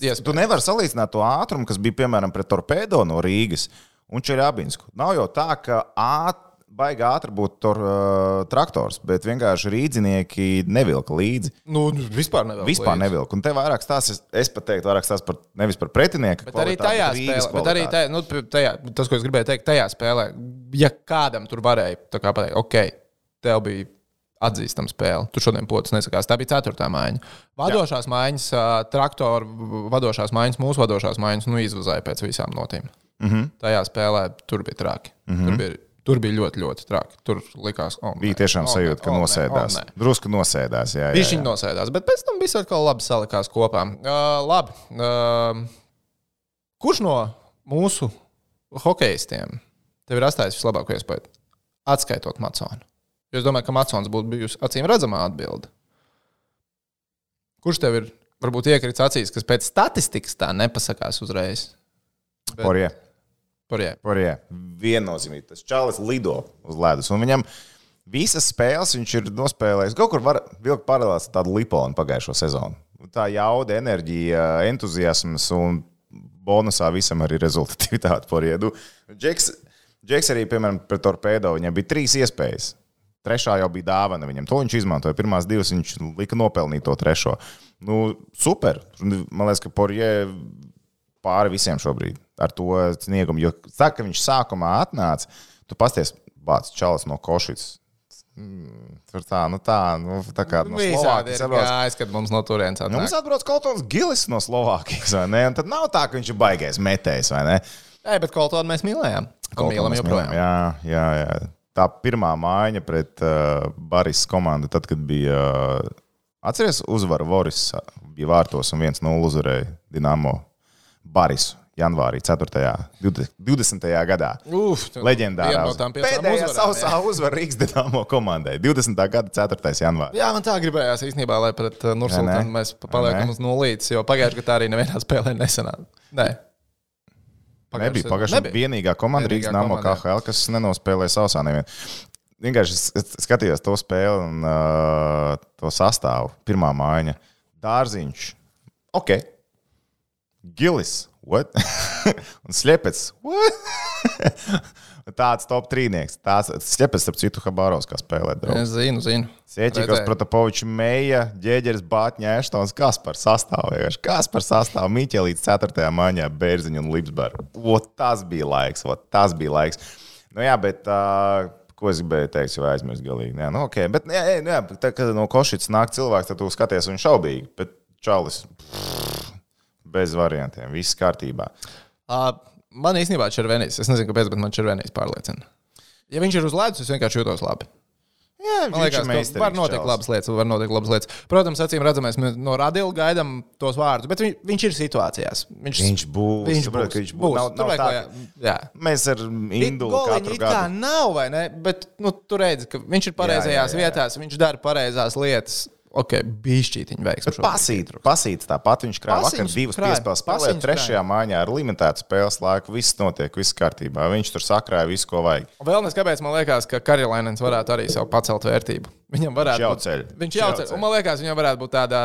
Iespējams. Tu nevari salīdzināt to ātrumu, kas bija piemēram pret torpedo no Rīgas un Čerābinsku. Nav jau tā, ka āt, baigi ātri būtu tur uh, traktors, bet vienkārši rīdzinieki nevilka līdzi. Nu, vispār nevēl. Vispār nevilka. Un te vairāk stāsta, es pat teiktu, vairāk stāsta par nevis par pretinieku. Bet arī tajā spēlē, bet arī tajā, nu, tajā, tas, ko es gribēju teikt, tajā spēlē, ja kādam tur varēja kā pateikt, ok, tev bija atzīstama spēle. Tu šodien pocis nesakās. Tā bija ceturtā maiņa. Vadošās maiņas, ā, traktoru vadošās maiņas, mūsu vadošās maiņas, nu, izvazāja pēc visām notīm. Mm. -hmm. Tajā spēlē tur bija traki. Mm -hmm. tur, bija, tur bija ļoti, ļoti traki. Tur likās, ka oh, Bija tiešām sajūta, ka nosēdās. Drusku nosēdās. Jā, jā, Viņš jā. viņa nosēdās, bet pēc tam viss atkal labi salikās kopā. Uh, labi. Uh, kurš no mūsu hokeistiem tev ir atstājis vislabāko iespēju? Atskaitot Maconu. Es domāju, ka Macons būtu bijusi acīm redzamā atbilde. Kurš tev ir varbūt iekrits acīs, kas pēc statistikas tā nepasakās uzreiz? Porie. Par jā. Porie. Viennozīmīgi. Tas čalis lido uz ledus. Un viņam visas spēles viņš ir nospēlējis. Kaut kur var vilkt paralēlās ar tādu liponu pagājušo sezonu. Tā jauda, enerģija, entuziasms un bonusā visam arī rezultatīvitāte poriedu. Džeks, Džeks arī, piemēram, pret torpēdo viņam bija trīs iespējas. Trešā jau bija dāvana viņam. To viņš izmantoja. Pirmās divas viņš lika nopelnīt to trešo. Nu, super. Man liekas, ka Porje pāri visiem šobrīd ar to sniegumu. Jo saka, ka viņš sākumā atnāca, tu pasties, bācis čalis no Košicas. Mm, tur tā, nu tā, nu, tā kā no Slovākijas atbrauc. gājis, kad mums no turienes Nu, mums atbrauc kāds gilis no Slovākijas, vai ne? Un tad nav tā, ka viņš ir baigais metējs, vai ne? Ej, bet Koltonu mēs mīlējām. Un Kaut ko mīlam mēs mīlam. Jā, jā, jā. Tā pirmā mājiņa pret uh, Barisas komandu, tad, kad bija. Uh, Atceries, uzvaru Voris bija vārtos un 1-0 uzvarēja Dienāmo Barisu janvārī, 4. 20. gadā. Uf, Leģendārā no pēdējā sausā [LAUGHS] uzvara Rīgas Dienāmo komandai 20. gada 4. janvārī. Jā, man tā gribējās īstenībā, lai pret uh, ne? Nursultānu mēs pa- paliekam ne? uz nulītes, jo pagājušajā gadā arī nevienā spēlē nesanāca. Nē. Nebija pagājušā gada vienīgā komanda Rīgas Vienīgā komanda, jā. KHL, kas nenospēlēja sausā nevienu. Vienkārši es- skatījos to spēli un uh, to sastāvu. Pirmā mājiņa - Dārziņš. Ok. Gilis. What? [LAUGHS] un Slepets. What? [LAUGHS] Tāds top trīnieks. Tāds Slepets, starp citu, Habāros, kā spēlē. draugs. Es zinu, zinu. Redzēju. Protopovičs, Meija, Ģēģeris, Bāķņā, Eštons, kas par sastāvu. Kas par sastāvu Miķa līdz 4. maņā, Bērziņa un Lipsberga. Tas bija laiks, o, tas bija laiks. Nu jā, bet. Uh, Ko es gribēju teikt, jau aizmirsu galīgi. Jā, nu, okay. bet, jā, jā, jā, tā, kad no košītas nāk cilvēks, tad tu skaties un šaubīgi. Bet Čalis pff, bez variantiem, viss kārtībā. Uh, man īstenībā Červenīs, es nezinu, kāpēc, bet man Červenīs pārliecina. Ja viņš ir uz ledus, es vienkārši jūtos labi. Jā, Man liekas, ka var notikt labas lietas, var notikt labas lietas. Protams, acīm redzamais, mēs no Radila gaidām tos vārdus, bet viņ, viņš ir situācijās. Viņš, Viņš būs. Viņš būs. ka viņš būs. būs. Nav, nav tā, kā- jā. Mēs ar Indulu katru gadu. nav, vai ne? Bet nu, tur redzi, ka viņš ir pareizajās Jā, jā, jā. vietās, viņš dara pareizās lietas. Ok, bišķītiņa veiksmi. Bet pasīt, pasīt tāpat viņš krāja vakar divas piespēles spēlē, trešajā maiņā ar limitētu spēles laiku. Viss notiek, viss kārtībā. Viņš tur sakrāja visu, ko vajag. Vēl nes kāpēc man liekas, ka Karolainens varētu arī sev pacelt vērtību. Viņam varētu būt ceļ. Viņš Viņš jau jau ceļ. ceļ. Un man liekas, viņam varētu būt tāda.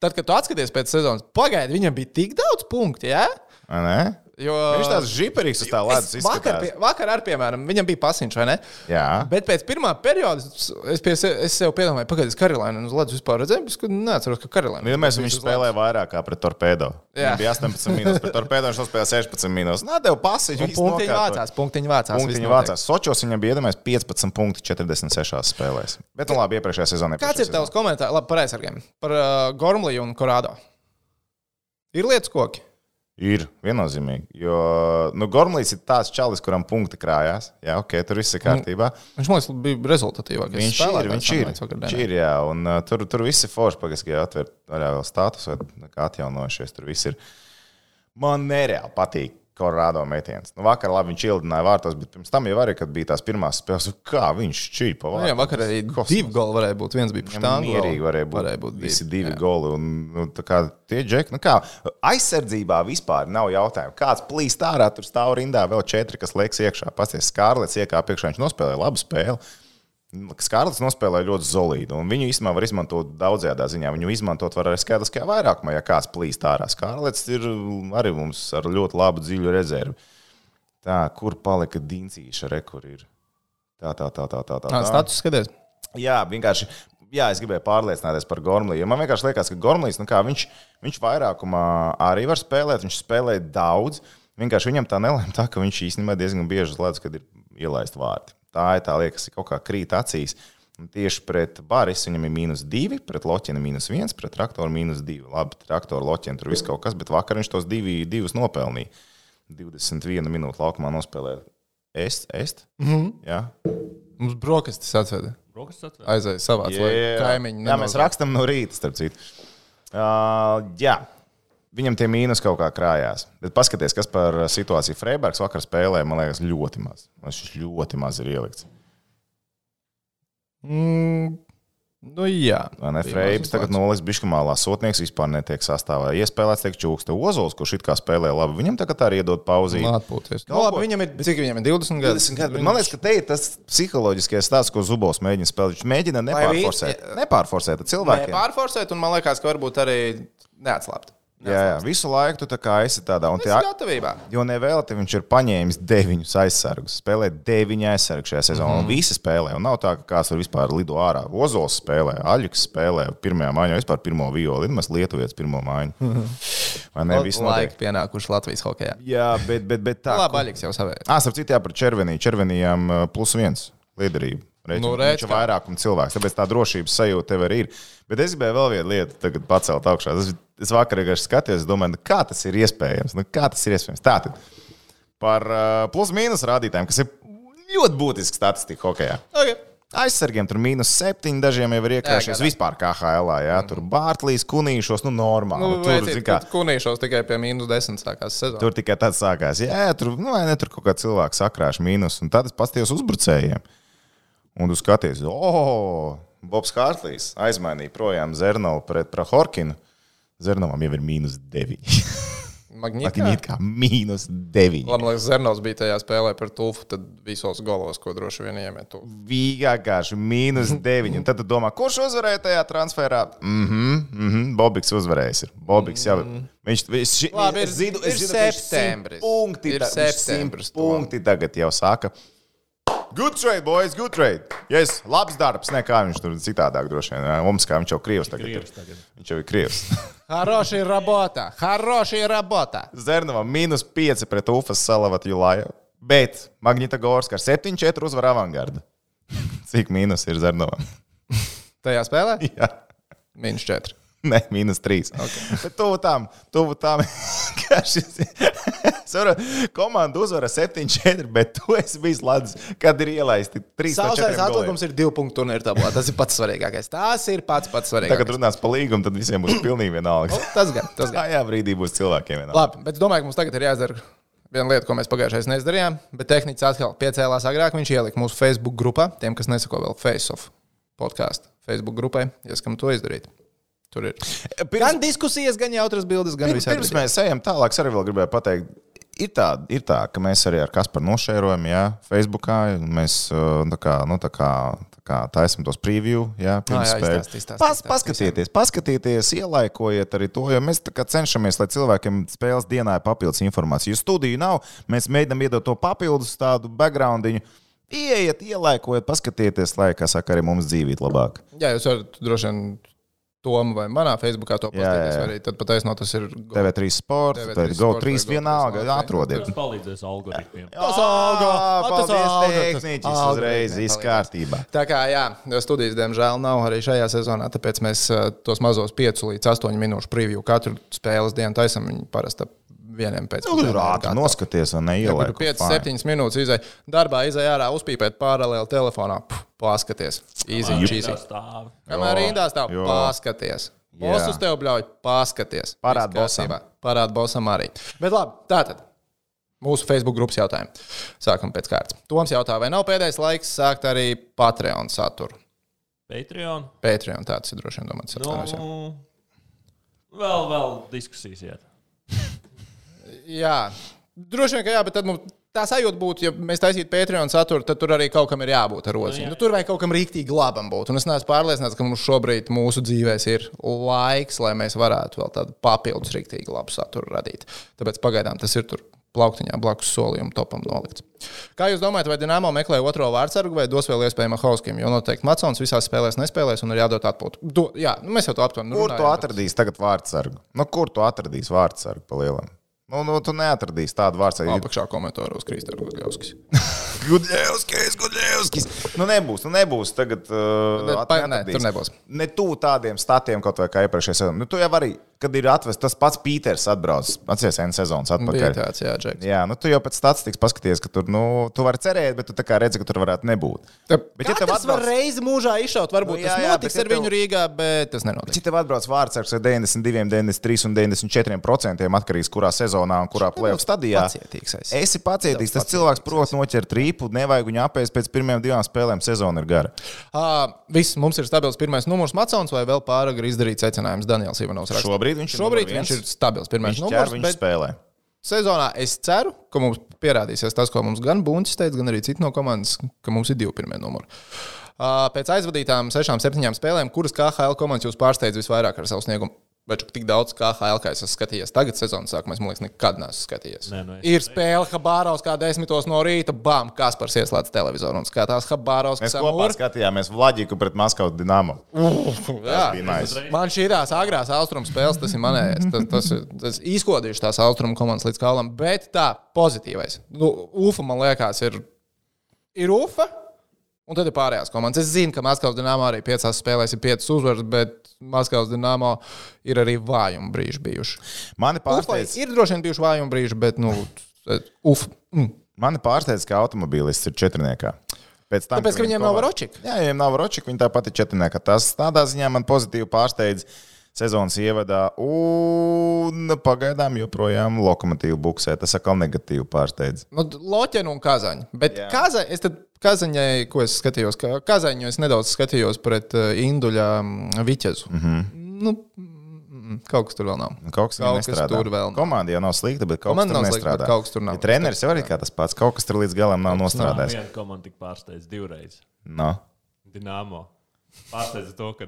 Tad, kad tu atskaties pēc sezonas, pagaidi, viņam bija tik daudz punktu. Ja? Vai ne? Jo... Viņš tāds žiperīgs uz tā ledus vakar, pie, vakar ar, piemēram, viņam bija pasiņš, vai ne? Jā. Bet pēc pirmā perioda es, pie, es sev piedomāju, pagaidi, Karolaina uz ledus vispār redzēju, es neatceros, ka Karolaina. Nu, ja mēs viņš spēlēja vairāk kā pret torpēdo. Jā. Viņam bija 18 minūtes, pret torpēdo viņš spēlēja 16 minūtes. Nē, tev pasiņš. Punktiņi vācās, punktiņi vācās. Punktiņi vācās. Sočos viņam bija iedomājies 15 punkti 46 spēlēs. Bet, nu labi, iepriekšējā sezonā. Kāds ir tavs komentārs labi, par aizsargiem? Par uh, Gormliju un Korādo? Ir lietas koki. Ir viennozīmīgi. Jo nu, Gormlīs ir tāds čalis, kuram punkti krājās. Jā, ok, tur viss ir kārtībā. Viņš man liekas, bija rezultatīvākais. Viņš ir, viņš ir. Viņš ir, jā, un uh, tur, tur viss ir forši. Pagaidzi, ka atver arī vēl status, vai kā atjaunojušies. Tur viss ir. Man nereāli patīk Kolorādo metiens. Nu, vakar labi viņš ielidināja vārtos, bet pirms tam jau arī, kad bija tās pirmās spēles, kā viņš čīpa. Nu, jā, vakar arī divi goli varēja būt. Viens bija štāngā. Mierīgi varēja būt, varēja būt visi divi. divi goli. Un, nu, kā tie džeki, nu kā aizsardzībā vispār nav jautājumu. Kāds plīst ārā, tur stāv rindā vēl četri, kas liekas iekšā. Pasties, Skārlets iekāpa iekšā, viņš nospēlēja labu spēli. Skārlis nospēlēja ļoti solīdu, un viņu īstenībā var izmantot daudzajā ziņā. Viņu izmantot var arī skaitliskajā vairākumā, ja kāds plīst ārā. Skārlis ir arī mums ar ļoti labu dziļu rezervi. Tā, kur palika Diencīša rekur ir? Tā, tā, tā, tā, tā. tā, Tā status skaties. Jā, vienkārši. Jā, es gribēju pārliecināties par Gormliju. Man vienkārši liekas, ka Gormlijs, nu kā, viņš, viņš vairākumā arī var spēlēt. Viņš spēlē daudz. Vienkārši viņam tā nelēma tā, ka viņš īstenībā diezgan bieži ledus, kad ir ielaist vārti. Tā ir tā liekas, ka kaut kā krīt acīs. Un tieši pret Bāris viņam ir mīnus 2, pret Loķinu mīnus 1, pret traktoru mīnus 2. Labi, traktoru Loķinu tur viss kaut kas, bet vakar viņš tos divi, divus nopelnīja. 21 minūtes laukumā nospēlēja. Est, est? Mm -hmm. Jā, Mums brokastis atveda. Brokas atvērt. Aizēja savā kaimiņā. Jā, mēs rakstām no rīta, starp citu. Uh, jā. Viņam tie mīnus kaut kā krājās. Bet paskatieties, kas par situāciju Freiburgas vakar spēlē, man liekas, ļoti maz. Man šis ļoti maz ir ielikts. Mm, nu, jā. Ne? Freibs tagad noliks biškamālā sotnieks vispār netiek sastāvā. Iespēlēts tiek čūksta Ozols, kurš it kā spēlē labi. Viņam tagad arī iedod pauzīt. Atpūties. Nu, labi, viņam ir, cik viņam ir 20 gadi? 20 gadi, Man liekas, ka te ir tas psiholoģiskais stāsts, ko Zubovs mēģina spēlēt. Viņš mēģina nepārforsēt. Nepārforsēt cilvēkiem. Pārforsēt, un man liekas, ka varbūt arī neatslāpt. Jā, jā, visu laiku tu kā esi tādā. Un ir gatavībā. Jo nevēlti viņš ir paņēmis deviņus aizsargus. Spēlē deviņi aizsargi šajā sezonā. Mm. Un visi spēlē. Un nav tā, ka kāds var vispār lido ārā. Ozols spēlē, Aļuks spēlē pirmajā maiņā, vispār pirmo violi. Ir maz lietuvietis pirmo maiņu. Vai ne? Viss. Laika pienākuši Latvijas hokeja. Jā, bet, bet, bet tā. Labi, Aļiks jau savējā. Ah, starp citu, jā, par Červeniju. Červenijām uh, plus viens liederība. Reiķi, Nu, redz, viņš ir kā. vairākuma cilvēks, tāpēc tā drošības sajūta tev arī ir. Bet es gribēju vēl vienu lietu tagad pacelt augšā. Tas, es vakar vienkārši skatījos, domāju, nu, kā tas ir iespējams. Nu, kā tas ir iespējams? Tātad par plus-mínus rādītājiem, kas ir ļoti būtiska statistika hokeja. Okay. Aizsargiem tur mīnus septiņi, dažiem jau ir iekļaujušies vispār KHL. Jā, tur Bārtlīs, Kunīšos, nu normāli. Nu, tur, zini kā, kunīšos tikai pie mīnus 10 sākās sezona. Tur tikai tāds sākās. Jā, tur, nu, ne, tur kaut kā cilvēks sakrāš mīnus. Un tad es paskatījos uzbrucējiem. Un tu skaties, oh, Bobs Hārtlīs aizmainīja projām Zernovu pret Prahorkinu. Zernovam jau ir mīnus 9. Magnīti. Viņa kā mīnus 9. Labi, lai Zernovs bija tajā spēlē par tūfu, tad visos golos, ko droši vien iemet. Vienkārši mīnus [LAUGHS] 9. Un tad tu domā, kurš uzvarēja tajā transferā? Mhm, mhm, Bobiks uzvarējis. Ir. Bobiks jau. Viņš, viņš, ši- Labi, ir- es zinu, ir simt septembris. Punkti, Ir septembris. Punkti tagad jau saka. Good trade, boys, good trade. Yes, labs darbs. Nē, kā viņš tur citādāk droši vien. Mums kā viņš jau krievs tagad. ir. Krievs tagad. Viņš jau ir krievs. [LAUGHS] Хорошая работа! Хорошая работа! Zernovam mīnus 5 pret Ufas Salavat Julāju. Bet Magnita Gorska ar 7-4 uzvar avangardu. Cik mīnus ir Zernovam? Tajā spēlē? [LAUGHS] Jā. Mīnus 4. Nē, mīnus 3. Okay. Bet tuvu tam, tuvu tam. ka šis- Saprotu, Komanda uzvara 7-4, bet tu esi bijis ledus, kad ir ielaisti 3 Sausais atlikums ir divu punktu turnīra tabulā. Tas ir pats svarīgākais. Tas ir pats pats Tagad svarīgākais. runās par līgumu, tad visiem būs pilnīgi vienalga. Nu, Tas gan, tas gan. [LAUGHS] Tajā brīdī būs cilvēkiem vienalga. Labi, bet es domāju, ka mums tagad ir jāizdara viena lieta, ko mēs pagājušajā gadā neizdarījām. Bet tehnicis atkal piecēlās agrāk. Viņš ielika mūsu Facebook grupā, tiem, kas nesako vēl Face-Off podkāstu Facebook grupai, ieskam to izdarīt. Tur ir Pirms- gan diskusijas, gan jautras bildes, gan visādi. pirms mēs ejam tālāk, arī vēl gribēju pateikt, ir tā, ir tā ka mēs arī ar Kasparu nošērojam, jā, Facebookā. Mēs uh, tā kā, nu, tā kā, tā kā taisam tos preview, jā, pirms spēles. Pas, paskatieties, paskatieties, ielaikojiet arī to, jo mēs tā kā cenšamies, lai cilvēkiem spēles dienā ir papildus informācija. Jo studiju nav, mēs mēģinām iedot to papildus tādu backgroundiņu. Ieiet, ielaikojiet, paskatieties, lai, kā saka, arī mums dzīvīt labāk. Jā, jūs varat droši vien Tomu vai manā Facebookā to vai Arī tad patiesībā tas ir. Go- TV3 sports, TV3 tad sports GO3 vai Go3 vienalga, atrodiet. Tas palīdzēs algoritmiem. Tas! Jā, Tas Paldies! Tehniķis, uzreiz viss kārtībā. Tā kā jā, studijas diemžēl nav arī šajā sezonā, tāpēc mēs uh, tos mazos 5 līdz 8 minūšu preview katru spēles dienu taisām. Viņi parasti vieniem pēc Nu, Tur ātri noskaties un neieliek. 5, 7 minūtes izai. Darbā izai ārā, uzpīpēt paralēli telefonā. Puh, Paskaties, easy, cheesy. Tā stāv. Kamēr rindā stāv, paskaties. Bosus tev bļauj, paskaties. Parād Viss kārtībā. Parād bosam arī. Bet labi, tā tad. Mūsu Facebook grupas jautājumu. Sākam pēc kārtas. Toms jautā, vai nav pēdējais laiks sākt arī Patreon saturu? Patreon. Patreon tāds ir droši vien domāts. Nu, atvainojos, jā. vēl, vēl diskusijas iet. Jā, droši vien, ka jā, bet tad mums tā sajūta būtu, ja mēs taisītu Patreon saturu, tad tur arī kaut kam ir jābūt ar rociņu. jā. Nu, tur vajag kaut kam rīktīgi labam būt. Un es neesmu pārliecināts, ka mums šobrīd mūsu dzīvēs ir laiks, lai mēs varētu vēl tādu papildus rīktīgi labu saturu radīt. Tāpēc pagaidām tas ir tur. Plauktiņā blakus solījuma topam nolikts. Kā jūs domājat, vai Dienāmo meklē otro vārdsargu vai dos vēl iespēju Mahauskim? Jo noteikti Macons visās spēlēs nespēlēs un ir jādod atpūtu. Do, jā, nu mēs jau to aptuveni Kur tu runājām, bet- atradīsi tagad vārdsargu? Nu, kur tu atradīsi vārdsargu pa lielam? Nu, nu, tu neatradīsi tādu vārdsargu. Apakšā komentāros Kristēns Gudļovskis. [LAUGHS] Gudļevskis, Gudļevskis. Nu, nebūs, nu, nebūs. Tagad, uh, Bet at- pa- neatradīsi. tur nebūs. Ne tu tādiem statiem, kaut vai kā iepriekšējā sezonā. Nu, tu jau arī, kad ir atvests tas pats Pīters, atbrauc, atceries, N sezonas atpakaļ. tāds, jā, Džeks. Jā, nu, tu jau pēc statistikas paskaties, ka tur, nu, tu vari cerēt, bet tu tā kā redzi, ka tur varētu nebūt. Bet, ja tev Tas var atbrauc, reizi mūžā izšaut, varbūt Nu, nu, jā, tas jā, notiks bet ja ar viņu tev- Rīgā, bet tas nenotiks. ja tev atbrauc vārdsargs ar 92, 93 un 94 procentiem atkarīgs kurā sezonā un kurā plēsoņa stadijā. Pacietīgs esi. Esi pacietīgs. Tas cilvēks prot noķert rīpu, nevajag viņu apēst pēc pirmajām divām spēlēm. Sezona ir gara. Uh, viss, mums ir stabils pirmais numurs Macons vai vēl pāragri izdarīt secinājums Daniels Ivanovs. raksta. Šobrīd viņš ir Šobrīd viņš ir stabils pirmais Viņš ķer, numurs. viņš Bet spēlē. sezonā es ceru, ka mums pierādīsies tas, ko mums gan Bunčs teica, gan arī citi no komandas, ka mums ir divi pirmie numuri. Pēc aizvadītām sešām, septiņām spēlēm, kuras KHL komandas jūs pārsteidz visvairāk ar savu sniegumu? Čak tik daudz KHL, kā es esmu skatījies tagad, sezonas sākumā, es liekas, nekad neesmu skatījies. Nē, nu es- ir spēle Habārovs kā desmitos no rīta, bam, Kaspars ieslēdz televizoru un skatās Habārovs, Mēs kas kopā skatījāmies Vladiku pret Maskavu Dienāmu. Nice. Man šī tās agrās austrumu spēles, tas ir manējais. Tas, tas, ir- tas izkodījuši tās austrumu komandas līdz kaulam, bet tā pozitīvais. Nu, Ufa, man liekas, ir, ir Ufa. Un tad ir pārējās komandas. Es zinu, ka Maskavas dīnāmā arī piecās spēlēs ir piecas uzvaras, bet Maskavas dīnāmā ir arī vājuma brīži bijuši. Mani pārsteidz, ir droši vien bijuši vājuma brīži, bet, nu, uf. Mm. mani pārsteidz ka automobilists ir četrniekā. Pēc tam, Tāpēc, ka viņiem nav ročika. Jā, viņiem nav ročika, viņi tāpat ir četrniekā. Tas tādā ziņā man pozitīvi pārsteidz. Sezonas ievadā, un pagaidām joprojām lokomotīva buksē. Tas atkal negatīvi pārsteidz. Nu, Loķēna un Kazaņa. Bet. Kaza, es tad Kazaņai, ko es skatījos, ka Kazaņu es nedaudz skatījos pret uh, Induļa Viķezu. Mm -hmm. nu, kaut kas tur vēl nav. Kaut kas, Kaut kas tur vēl nav. Komanda jau nav slikta, bet kaut Komanda kas tur nav slikta, nestrādā. bet kaut kas tur nav. Ja treneris jau arī kā tas pats. Kaut kas tur līdz galam nav nostrādājis. Viena komanda tika pārsteigta divreiz. No. Dienāmo. Pārsteidza to, ka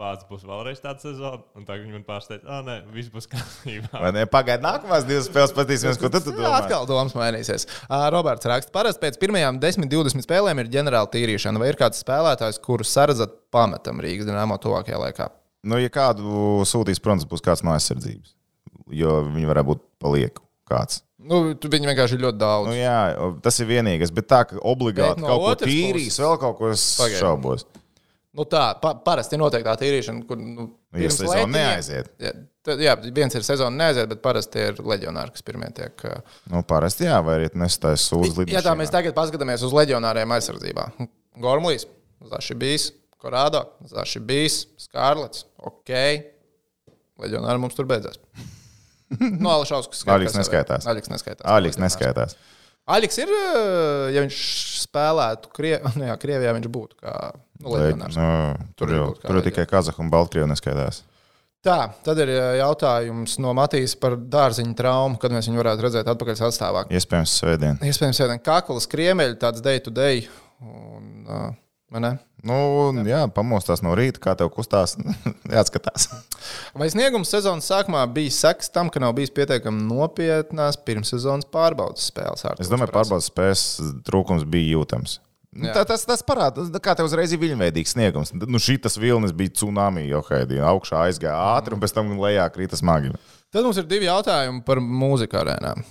pats būs vēlreiz tāds sezona, un tagad viņi man pārsteidz, ah, nē, viss būs [LAUGHS] kārtībā. Vai ne? Pagaidā nākamās divas spēles, paskatīsimies, ko tu, tu domā. atkal domas mainīsies. Uh, Roberts raksta, parasti pēc pirmajām 10-20 spēlēm ir ģenerāla tīrīšana. Vai ir kāds spēlētājs, kuru sardzat pametam Rīgas dīnāmo tuvākajā laikā? Nu, ja kādu sūtīs, protams, būs kāds no aizsardzības. Jo viņi varētu būt palieku kāds. Nu, tu- viņi vienkārši ir ļoti daudz. Nu, jā, tas ir vienīgais. Bet tā, ka obligāti Bet no kaut ko tīrīs, puses- vēl kaut ko es Pagaid. šaubos. Nu, tā pa, parasti noteikti tā tīrīšana, kur nu, Ja pirms sezona neaiziet. Jā, tad, jā, viens ir sezona neaiziet, bet parasti ir leģionāri, kas pirmie tiek. Nu, parasti jā, vai arī nestājas sūdzes Ja tā mēs tagad paskatāmies uz leģionāriem aizsardzībā, Gormlīs, Zašibijs, Korādo, Zašibijs, Skārlets, ok. Leģionāri mums tur beidzās. [LAUGHS] No Alšauskas Aļiks neskaitās. Aļiks neskaitās. Aļiks neskaitās. Aļiks ir, ā, ja viņš spēlētu Krievijā, [LAUGHS] nu jā, Krievijā viņš būtu kā nu, Lai, leģionārs. nu, Tur jau kā tur jau tikai Kazahu un Baltkrievu neskaitās. Tā, tad ir ā, jautājums no Matīs par dārziņu traumu, kad mēs viņu varētu redzēt atpakaļ sastāvā. Iespējams, svētdien. Iespējams, ka kaklas kriemeļi, tāds day to day. Un, uh? Nu, jā, pamostās no rīta, kā tev kustās. [LAUGHS] Jāatskatās. Vai sniegums sezonas sākumā bija seks tam, ka nav bijis pietiekami nopietnās pirmssezonas pārbaudas spēles? Es domāju, prasa. pārbaudas spējas trūkums bija jūtams. Nu, Jā. Tā, tas tas parāda, kā tev uzreiz ir viļņveidīgs sniegums. Nu, šīs vilnis bija tsunami, jo haidī augšā aizgāja ātri un pēc tam lejā krita smagi. Tad mums ir divi jautājumi par mūziku arēnām.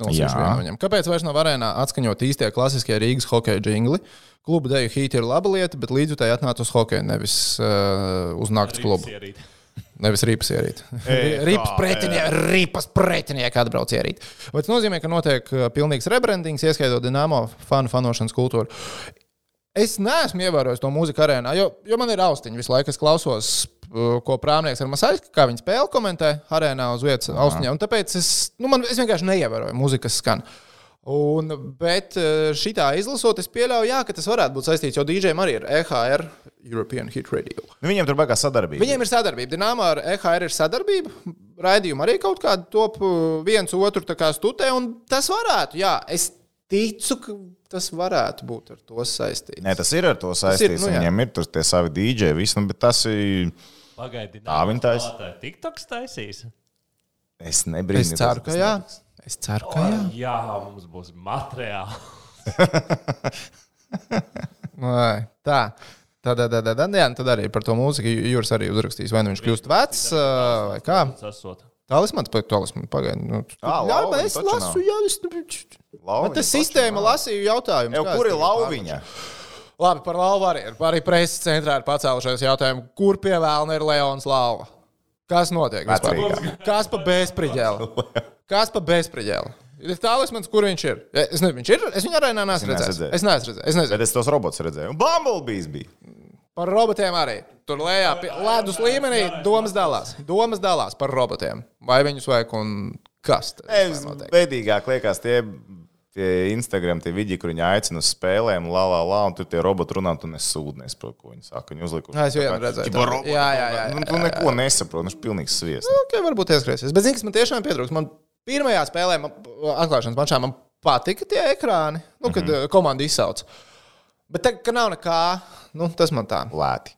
No. Kāpēc vairs nav arēnā atskaņot īstie klasiskie Rīgas hokeja jingli? Kluba deju hīti ir laba lieta, bet līdzjutēji atnāca uz hokeju, nevis uh, uz naktas klubu. Ierīt. Nevis ripas ierīt. Kā, pretinieki, ripas pretinieki atbrauc ierīt. Vai tas nozīmē, ka notiek uh, pilnīgs rebrandings, ieskaitot Dienāmo fanu fanošanas kultūru? Es neesmu ievērojis to mūziku arēnā, jo, jo man ir austiņa visu laiku. Es klausos ko prāmnieks ar Masaļku, kā viņi spēli komentē arēnā uz vietas austiņā. Un tāpēc es, nu, man, es vienkārši neievēroju mūzikas skanu. Un, bet šī tā izlasot, es pieļauju, jā, ka tas varētu būt saistīts, jo DJiem arī ir EHR, European Hit Radio. Nu, viņiem tur baigās sadarbība. Viņiem ir sadarbība. Dienāmā ar EHR ir sadarbība. Raidījumi arī kaut kādu top uh, viens otru studē, un tas varētu, jā, es ticu, ka tas varētu būt ar to saistīts. Nē, tas ir ar to saistīts. nu jā. Viņiem ir tur tie savi dīdžeji, visu, nu, bet tas ir. Pagaidi, Tā viņi taisa. TikToks taisīs. Es nebrīnos. Es ceru, ka jā. Es ceru, ka jā. Jā, mums būs materiāli. Vai, [LAUGHS] tā. Tad, tad, tad, tad, jā, tad arī par to mūziku Jūras arī uzrakstīs. Vai nu viņš kļūst vecs, vai kā. Tas esot. Tālismans, tālismans, pagaidi. Nu, jā, lauviņa es lasu, jā, es. Tas taču sistēma nav. lasīja jautājumu. Jau, kur ir lauviņa? Labi, par lauvu arī. Arī preses centrā ir pacēlušies jautājumu, kur pievēlna ir Leons Lauva. Kas notiek? Vecrīgā. Kas pa bezspriģēlu? Kas pa bezspriģēlu? Ir tālismans, kur viņš ir. Es nezinu, viņš ir. Es viņu arēnā neesmu redzējis. redzējis. Es neesmu redzējis. Es nezinu. Bet es tos robotus redzēju. Un Bumblebees bija. Par robotiem arī. Tur lejā, pie- ledus līmenī, domas dalās. Domas dalās par robotiem. Vai viņus vajag un kas tas bēdīgāk liekas tie, tie Instagram, tie vidi, kur viņi aicina uz spēlēm, la, la, la, un tur tie roboti runā, un tu nesūdi, nesaproti, ko viņi saka. Viņi uzlikuši. Jā, es vienu redzēju Ķipa tādu. roboti, Jā, jā, jā, jā, Nu, tu jā, neko nesaproti, viņš ir pilnīgs sviests. Okay, varbūt ieskrēsies. Bet, zini, kas man tiešām pietrūkst? Man pirmajā spēlē, man, atklāšanas mačā, man patika tie ekrāni, nu, kad mm -hmm. komanda izsauc. Bet tagad, kad nav nekā, nu, tas man tā. Lēti.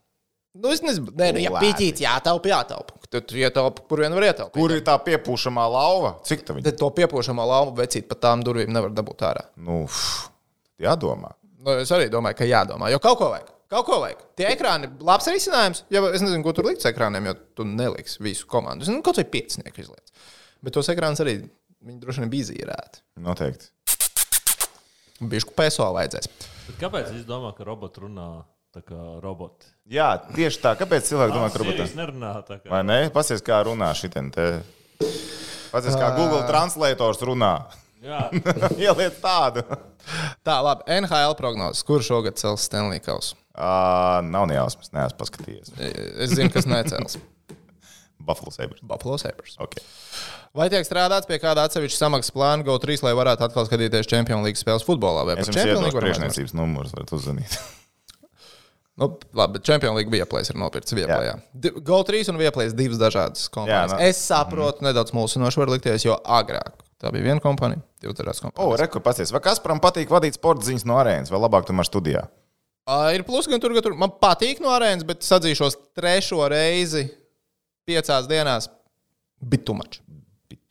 Nu, es nezinu, nē, nu, ja pīķīts jātaupa, jātaupa. Tad tu ietaupi, kur vien var ietaupīt. Kur ir tā piepūšamā lauva? Cik tā viņa? Tad to piepošamo lauvu vecīt pa tām durvīm nevar dabūt ārā. Nu, pff, jādomā. Nu, es arī domāju, ka jādomā, jo kaut ko vajag. Kaut ko vajag. Tie ekrāni ir labs risinājums. Ja, es nezinu, ko tur likt uz ekrāniem, jo tu neliksi visu komandu. Es nezinu, kaut vai piecinieku izlietas. Bet tos ekrānus arī viņi droši vien bija zīrēti. Noteikti. Bišku PSO vajadzēs. Bet kāpēc es domāju, ka roboti runā tā kā roboti? Jā, tieši tā. Kāpēc cilvēki domā, ka robotiem? nerunā tā kā. Vai ne? Pasies, kā runā šitien te. Pasies, kā Google translators runā. Jā, [LAUGHS] Ieliet tādu. Tā, labi. NHL prognozes. Kurš šogad cels Stanley Kausu? Uh, nav ne jausmas, neesmu paskatījies. Es zinu, kas necels. [LAUGHS] Buffalo Sabres. Buffalo Sabres. Okay. Vai tiek strādāts pie kāda atsevišķa samaksas plāna GO3, lai varētu atkal skatīties Čempionu līgas spēles futbolā? Vai Es par jums iedodu priekšniecības numurus, lai tu zinātu. Nu, labi, bet Čempionu līga Vieplēs ir nopirkts Vieplējā. GO3 un Vieplēs divas dažādas kompānijas. Jā, Jā, nu- es saprotu, mm. nedaudz mūsinoši var likties, jo agrāk tā bija viena kompānija, divas dažādas O, kompānijas. re, kur pasies. Vai Kasparam patīk vadīt sporta ziņas no arēnas, vai labāk tomēr studijā? Uh, ir plus, gan tur, gan tur. Man patīk no arēnas, bet sadzīšos trešo reizi piecās dienās.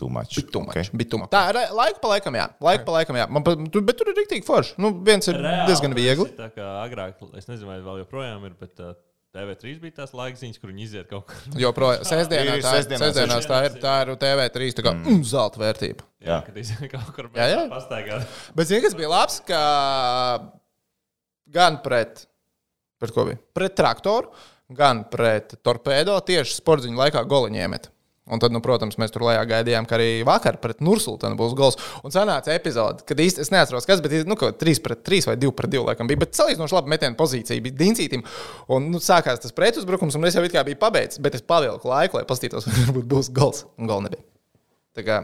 Bija tumačs. Bitumačs. Bija tumačs. Okay. Bija tumačs. Tā ir laika pa laikam, jā. Laika pa laikam, jā. Man, bet tur ir rīktīgi forši. Nu, viens ir Reāli, diezgan viegli. ir Tā kā agrāk, es nezinu, vai vēl joprojām ir, bet uh, TV3 bija tās laikziņas, kur viņi iziet kaut kur. Joprojām, sestdienā, [LAUGHS] Ir tā, sestdienās, sestdienās tā ir, tā ir TV3 tā kā, mm. zelta vērtība. Jā, kad iziet kaut kur Jā, jā. [LAUGHS] pastaigāt. Bet zini, kas bija labs, ka gan pret, pret ko bija? Pret traktoru, gan pret torpēdo tieši spordziņu laikā goliņu iemet. Un tad, nu, protams, mēs tur lejā gaidījām, ka arī vakar pret Nursultānu būs gols. Un sanāca epizode, kad īsti es neatceros, kas, bet nu, kaut kā 3 pret 3 vai 2 pret 2 laikam bija. Bet salīdzinoši labi metienu pozīcija bija Dincītim. Un nu, sākās tas pretuzbrukums, un es jau it kā biju pabeidzis, bet es pavilku laiku, lai paskatītos, [LAUGHS] vai varbūt būs gols. Un gols nebija. Tā kā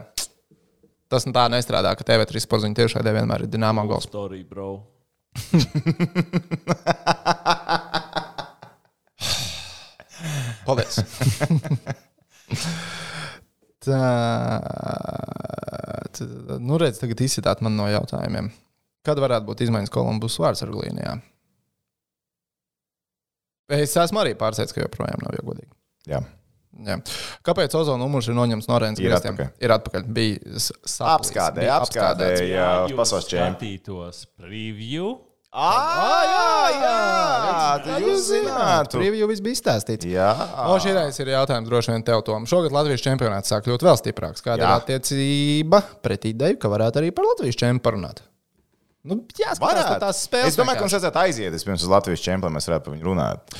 tas nu tā nestrādā, ka TV3 sporziņu tiešādē vienmēr ir dināmā gols. Story, bro. [LAUGHS] Paldies! [LAUGHS] [LAUGHS] Tā, tā, nu redz, tagad izsitāt man no jautājumiem. Kad varētu būt izmaiņas Kolumbus vārdsargu līnijā? Es esmu arī pārsteigts, ka joprojām nav godīgi. Jā. Jā. Kāpēc ozona numurs ir noņemts no arēnas Ir griestiem? atpakaļ. Ir atpakaļ. Bija Apskādē, apskādē, uz pasaules čempionu. skatītos preview. Ah, jā, jā, tu jūs zinātu. Preview viss bija izstāstīts. Jā, O, šī reizes ir jautājums droši vien tev, Tom. Šogad Latvijas čempionāts sāk kļūt vēl stiprāks. Kāda Jā. ir attiecība pret ideju, ka varētu arī par Latvijas čempionu parunāt? Nu, jāskatās, kā tās spēles. Es domāju, ka mums vajadzētu aiziet vispirms uz Latvijas čempionu, mēs varētu par viņu runāt.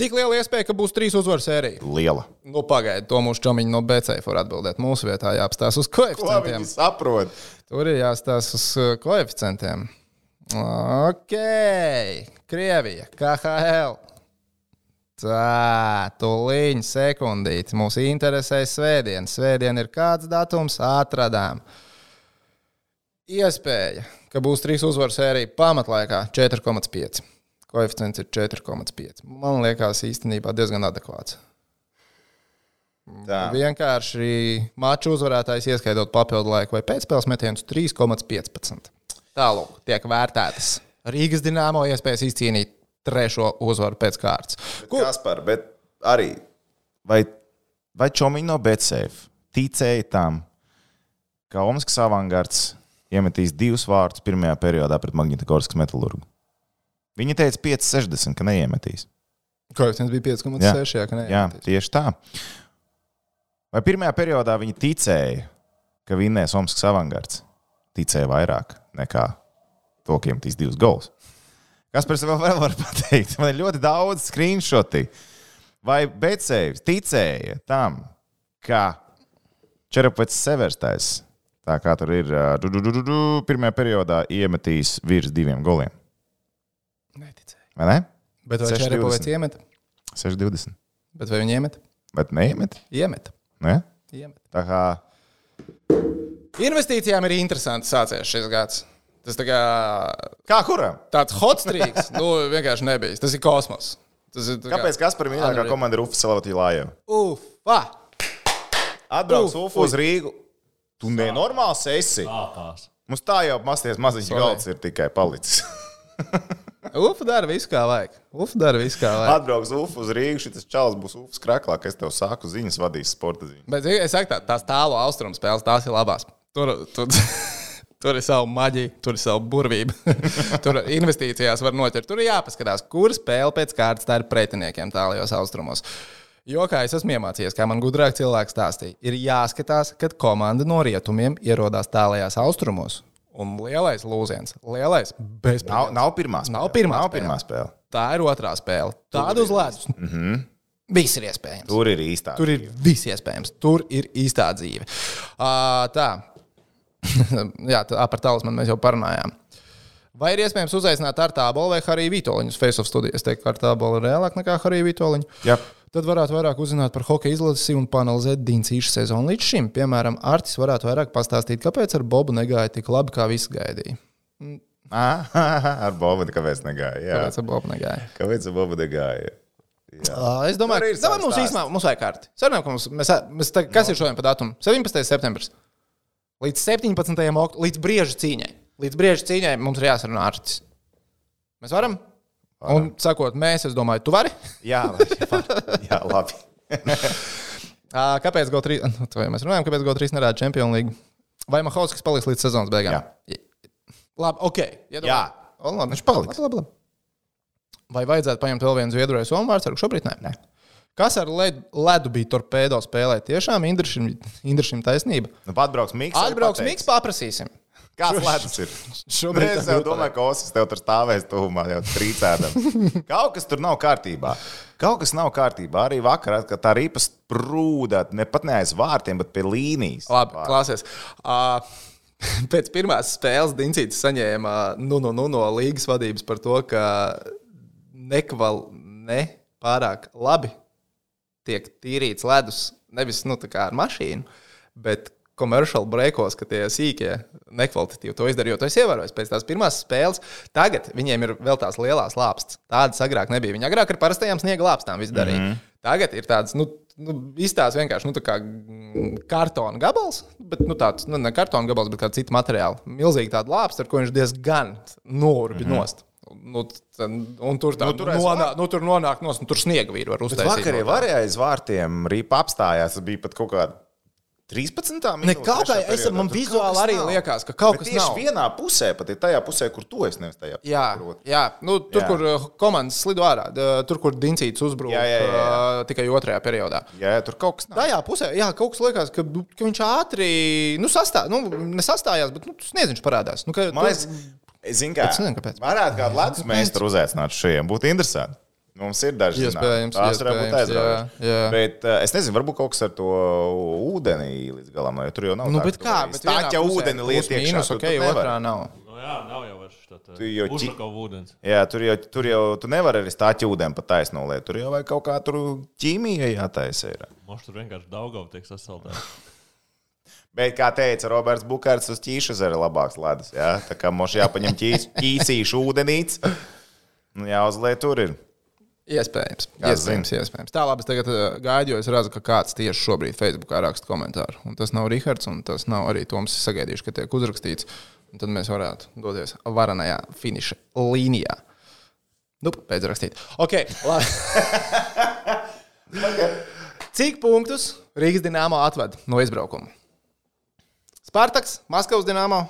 Cik liela iespēja, ka būs trīs uzvaru sērija? Liela. Nu, pagaidi, to mūsu čomiņi no BCF var atbildēt. Mūsu vietā jāapstāsta uz Ko koeficientiem. saprot? Tur ir jāstāsta uz uh, koeficientiem. Ok, Krievija, KHL. Tā, tūlīt, sekundīte. Mūs interesē svētdiena. Svētdiena ir kāds datums, atradām. Iespēja, ka būs trīs uzvaru sērija pamatlaikā 4,5. Koeficients ir 4,5. Man liekas, īstenībā diezgan adekvāts. Tā. Vienkārši maču uzvarētājs ieskaidot papildu laiku vai pēcspēles metienus 3,15. Tālāk tiek vērtētas Rīgas dīnāmo iespējas izcīnīt trešo uzvaru pēc kārtas. Ko? Kaspar, bet arī vai, vai Čomiņš no Betseif ticēja tam, ka Omaskas avangards iemetīs divus vārdus pirmajā periodā pret Magnitogorskas metālurgu? Viņi teica 5,60, ka neiemetīs. Koeficients bija 5,6. Jā, ka Jā, tieši tā. Vai pirmajā periodā viņi ticēja, ka vinnēs Omaskas avangards? Ticēja vairāk nekā to, ka iemetīs divus golus. Kas par sevi vēl [LAUGHS] var pateikt? Man ir ļoti daudz screenshoti. Vai Betsēvs ticēja tam, ka Čerapets Severstais, tā kā tur ir, du, du, du, du, du, pirmajā periodā iemetīs virs diviem goliem? Neticēja. Vai ne? Bet vai 6,20. Čerepavets iemeta? 6,20. Bet vai viņi iemeta? Bet neiemet? Iemeta. Ne? iemeta. Tā kā Investīcijām ir interesanti sācies šis gads. Tas tā kā Kā kuram? tāds hot streaks, nu, vienkārši nebija. Tas ir kosmos. Tas ir kā- Kāpēc Kasparam mīļākā komanda ir Ufa Salavati Lājeva? Uf, ah! Atbrauc Uf, Ufa uz Rīgu. Tu nenormāls esi. Tāpās. Mums tā jau masties maziņš galds ir tikai palicis. [LAUGHS] Ufa dara visu kā vajag. Ufa dara visu kā vajag. Atbrauks Ufa uz Rīgu, šis čalis būs Ufas kraklā, kas tev sāku ziņas vadīs sporta ziņas. Bet es saku, tā, tās tālu austrumu spēles, tās ir labās. Tur, tur, [LAUGHS] tur ir sava maģija, tur ir sava burvība. [LAUGHS] tur investīcijās var noķert. Tur ir jāpaskatās, kur spēle pēc kārtas tā ir pretiniekiem tālajos austrumos. Jo, kā es esmu iemācījies, kā man gudrāk cilvēks stāstīja, ir jāskatās, kad komanda no rietumiem ierodās tālajās austrumos. Un lielais lūziens, lielais Nav, bezpējas. nav pirmā spēle. Nav pirmā nav spēle. pirmā spēle. Tā ir otrā spēle. Tāda uz ledus. Mm -hmm. Viss ir iespējams. Tur ir īstā. Tur ir viss iespējams. Tur ir īstā dzīve. Uh, tā. [LAUGHS] Jā, tā par talismanu mēs jau parunājām. Vai ir iespējams uzaicināt ar tābolu vai Hariju Vitoļņu uz Facebook studiju? Es teiktu, ka ar tābolu ir reālāk nekā Hariju Vitoļņu. Jā. Tad varētu vairāk uzzināt par hokeja izlasi un panelizēt Diencīšu sezonu līdz šim. Piemēram, Artis varētu vairāk pastāstīt, kāpēc ar Bobu negāja tik labi, kā visi gaidīja. Ah, [LAUGHS] ar Bobu kāpēc negāja? Jā. Kāpēc ar Bobu negāja? Kāpēc ar Bobu negāja? Jā. Es domāju, ka mums īstenībā mums vajag kārti. Sarunājam, ka mums, mēs, mēs tā, kas no. ir šodien pa datumu? 17. septembris. Līdz 17. oktobrī, līdz brieža cīņai. Līdz brieža cīņai mums ir jāsarunā Artis. Mēs varam? Un sakot, mēs, es domāju, tu vari. Jā, var. [LAUGHS] Jā, labi. Ā, [LAUGHS] Kāpēc GO3? Nu, mēs runājam, kāpēc GO3 nerāda Champions League? Vai Mahovskis paliks līdz sezonas beigām? Jā. Labi, ok. Iedomā- Jā. O, labi. Viņš paliks. Labi, labi, labi. Vai vajadzētu paņemt vēl vienu zviedru vai somu vārdu? Šobrīd nē. Nē. Kas ar led, ledu bija torpēdo spēlē? Tiešām Indrišam, Indrišam taisnība. Nu, atbrauks Miks. Atbrauks Miks, paprasīsim. Kāds ledus ir? [LAUGHS] Šobrīd Es domāju, ka Osakas tev tur stāvēs tuvumā, jau trīcēdam. [LAUGHS] Kaut kas tur nav kārtībā. Kaut kas nav kārtībā. Arī vakarā, kad tā rīpa sprūda, ne pat ne aiz vārtiem, bet pie līnijas. Labi, klāsies. Uh, [LAUGHS] pēc pirmās spēles Diencīts saņēma nu, nu, nu, no līgas vadības par to, ka nekval, ne pārāk labi tiek tīrīts ledus. Nevis nu, ar mašīnu, bet komerciāli breakos, ka tie sīkie nekvalitatīvi to izdarīja. To es ievēroju pēc tās pirmās spēles. Tagad viņiem ir vēl tās lielās lāpstas. Tādas agrāk nebija. Viņi agrāk ar parastajām sniega lāpstām viss darīja. Mm -hmm. Tagad ir tāds, nu, nu izstāsts vienkārši nu, kā mm, kartona gabals, bet nu, tāds, nu, ne kartona gabals, bet kā cita materiāla. Milzīgi tāda lāpsta, ar ko viņš diezgan norbi mm -hmm. nost. Nu, un tur tā, Nu, nu, tur nonāk, nu, tur nonāk nos, un tur sniega vīru var uztaisīt. vakar jau varēja aiz vārtiem, rīpa apstājās. Tas bija pat kaut kādā 13. Ne, kaut kā es, man vizuāli arī liekas, ka kaut Bet kas tieši nav. vienā pusē, pat ir tajā pusē, kur tu esi, nevis tajā pusē. Jā, otrs. jā. Nu, tur, Jā. kur uh, komandas slido ārā, d- tur, kur Diencīts uzbruka Jā, jā, jā, jā. uh, tikai otrajā periodā. Jā, tur kaut kas nav. Tajā pusē, jā, kaut kas liekas, ka, ka viņš ātri nu, sastā, nu, nesastājās, bet nu, sniedziņš parādās. Nu, ka, Man liekas, es zinu, kā. Es nezinu, kāpēc. Varētu kādu ledus meistaru uzaicināt šeit. Būtu interesanti. Mums ir daži Iespējams. Tās varētu būt aizraujošas. Bet uh, es nezinu, varbūt kaut kas ar to ūdeni līdz galam, jo tur jau nav. Nu, tā, bet kā? Bet vienā pusē ūdeni plus liet iekšā. mīnus, ok, otrā nav. Nu, jā, nav jau vairs uzrakau ūdens. Jā, tur jau, tur jau tu nevari arī stāķi ūdeni pa taisno lietu. Tur jau kaut kā tur ķīmija jātaisa. Ir. Mums tur vienkārši Daugava tiek sasaldēta. [LAUGHS] Bet, kā teica Roberts Bukārs, uz ķīšas ir labāks ledus. Jā? Tā kā mums jāpaņem ķīs, ķīsīšu ūdenīts. Nu, jāuzliek tur ir. Iespējams. Kas Iespējams, iespējams. Tā labi, es tagad uh, gaidu, jo es redzu, ka kāds tieši šobrīd Facebookā raksta komentāru. Un tas nav Rihards, un tas nav arī Toms. Es sagaidīšu, ka tiek uzrakstīts. Un tad mēs varētu doties varanajā finiša līnijā. Nu, pēc rakstīt. Ok, labi. [LAUGHS] Cik punktus Rīgas dīnāmo atved no izbraukuma? Spartaks, Maskavas dīnāmo.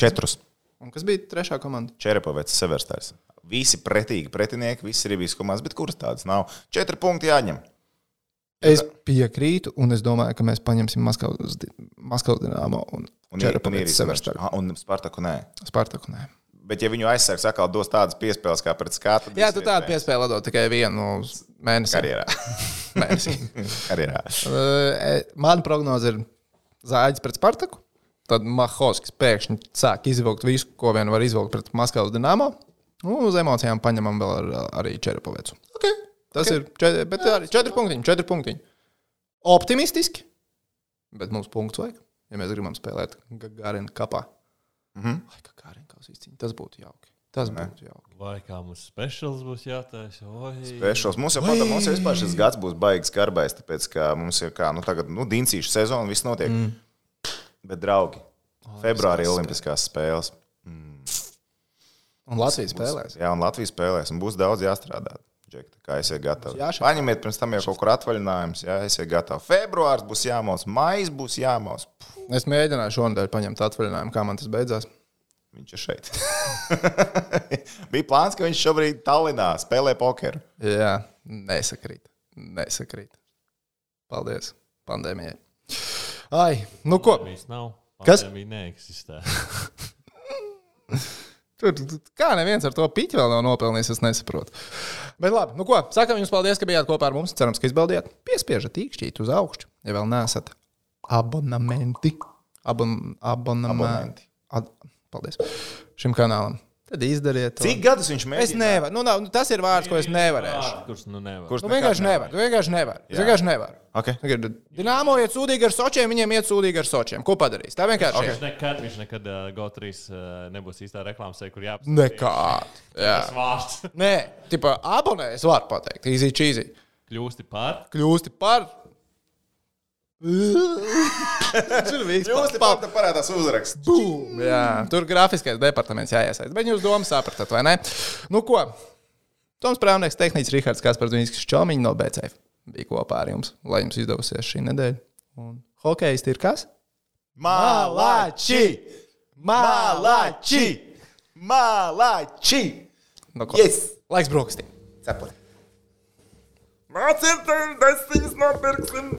Četrus. Un kas bija trešā komanda? Čerepovets, Severstārs. Visi pretīgi pretinieki, visas ir bijis komandas, bet kuras tādas nav? Četri punkti jāņem. Es piekrītu, un es domāju, ka mēs paņemsim Maskavas, Maskavas dīnāmo un, Un, un ir- un Spartaku nē. Spartaku nē. Bet, ja viņu aizsargs atkal dos tādas piespēles kā pret skatu, Jā, tu tādu piespēli dod tikai vienu mēnesi. karjerā. [LAUGHS] Mēnesi. [LAUGHS] karjerā. Uh, Mana prognoze ir Zāģis pret Spartaku. Tad Mahovskis pēkšņi sāk izvilkt visu, ko vien var izvilkt pret Maskavas dīnāmo. Un uz emocijām paņemam vēl ar, arī Čerapovecu. Okay. Tas okay. ir četri, bet arī četri punktiņi, četri punktiņi. Optimistiski, bet mums punkts vajag, ja mēs gribam spēlēt Gārina kapā. Mm -hmm. Vai kā Gārina kausīs cīņu, tas būtu jauki. Tas būtu jauki. Vai kā mums speciāls būs jātaisa? Pēšos. Mums jau pat, mums vispār šis gads būs baigs skarbais, tāpēc, ka mums ir kā, nu, tagad, nu, dincīšu sezona, viss notiek. Mm. Bet, draugi, februārī Olimpiskās spēles. Un Latvijas spēlēs. Jā, un Latvijas spēlēs, un būs daudz jāstrādā. Džek, kā esiet gatavi. jāšāk. Paņemiet pirms tam jau kaut kur atvaļinājums, jā, esiet gatavi. Februārs būs jāmos, maijs būs jāmos. Puh, Es mēģināju šonadēļ paņemt atvaļinājumu, kā man tas beidzās. Viņš ir šeit. [LAUGHS] Bija plāns, ka viņš šobrīd Tallinā spēlē pokeru. Jā, nesakrīt. Nesakrīt. Paldies pandēmijai. Ai, nu ko? Pandēmijas nav. Kas? Pandēmija neeksistē. [LAUGHS] Tur, kā neviens ar to piķi vēl nav nopelnījis, es nesaprotu. Bet labi, nu ko? Sakām jums paldies, ka bijāt kopā ar mums. Cerams, ka izbaudījāt. Piespiežat īkšķīt uz augšu, ja vēl neesat abonamenti. Abon, abonamenti. Abonenti. Ad, paldies šim kanālam. Tad izdariet to. Cik gadus viņš Es mēģināja? nevaru. Nu, nav, nu, tas ir vārds, ko es nevarēšu. Kurš nu nevar? Kurš Nu, vienkārši nevar? nevaru. Vienkārši nevaru. Es vienkārši nevaru. Okay. Tagad Dināmo iet sūdīgi ar sočiem, viņiem iet sūdīgi ar sočiem. Ko padarīs? Tā vienkārši Viņš ir. nekad, viņš nekad uh, GO3 uh, nebūs īstā reklāmas kur jāapsaka. Nekād. Jā. Tas vārds Nē, tipā abonē, es varu pateikt. Easy cheesy. kļūsti par. Kļūsti par. Jūs pat parādās uzraksts. Bum! Jā, tur grafiskais departaments jāiesaist. Bet jūs domu sapratāt, vai ne? Nu ko? Toms Prāvnieks, tehnicis Rihards Kaspars Dunīskis Čomiņš no BCF bija kopā ar jums, lai jums izdevusies šī nedēļa. Un hokejisti ir kas? Malači! Malači! Malači! Nu, ko? Yes! Laiks brokastiem! Cepuri. Mācieties, desiņas nopirksim!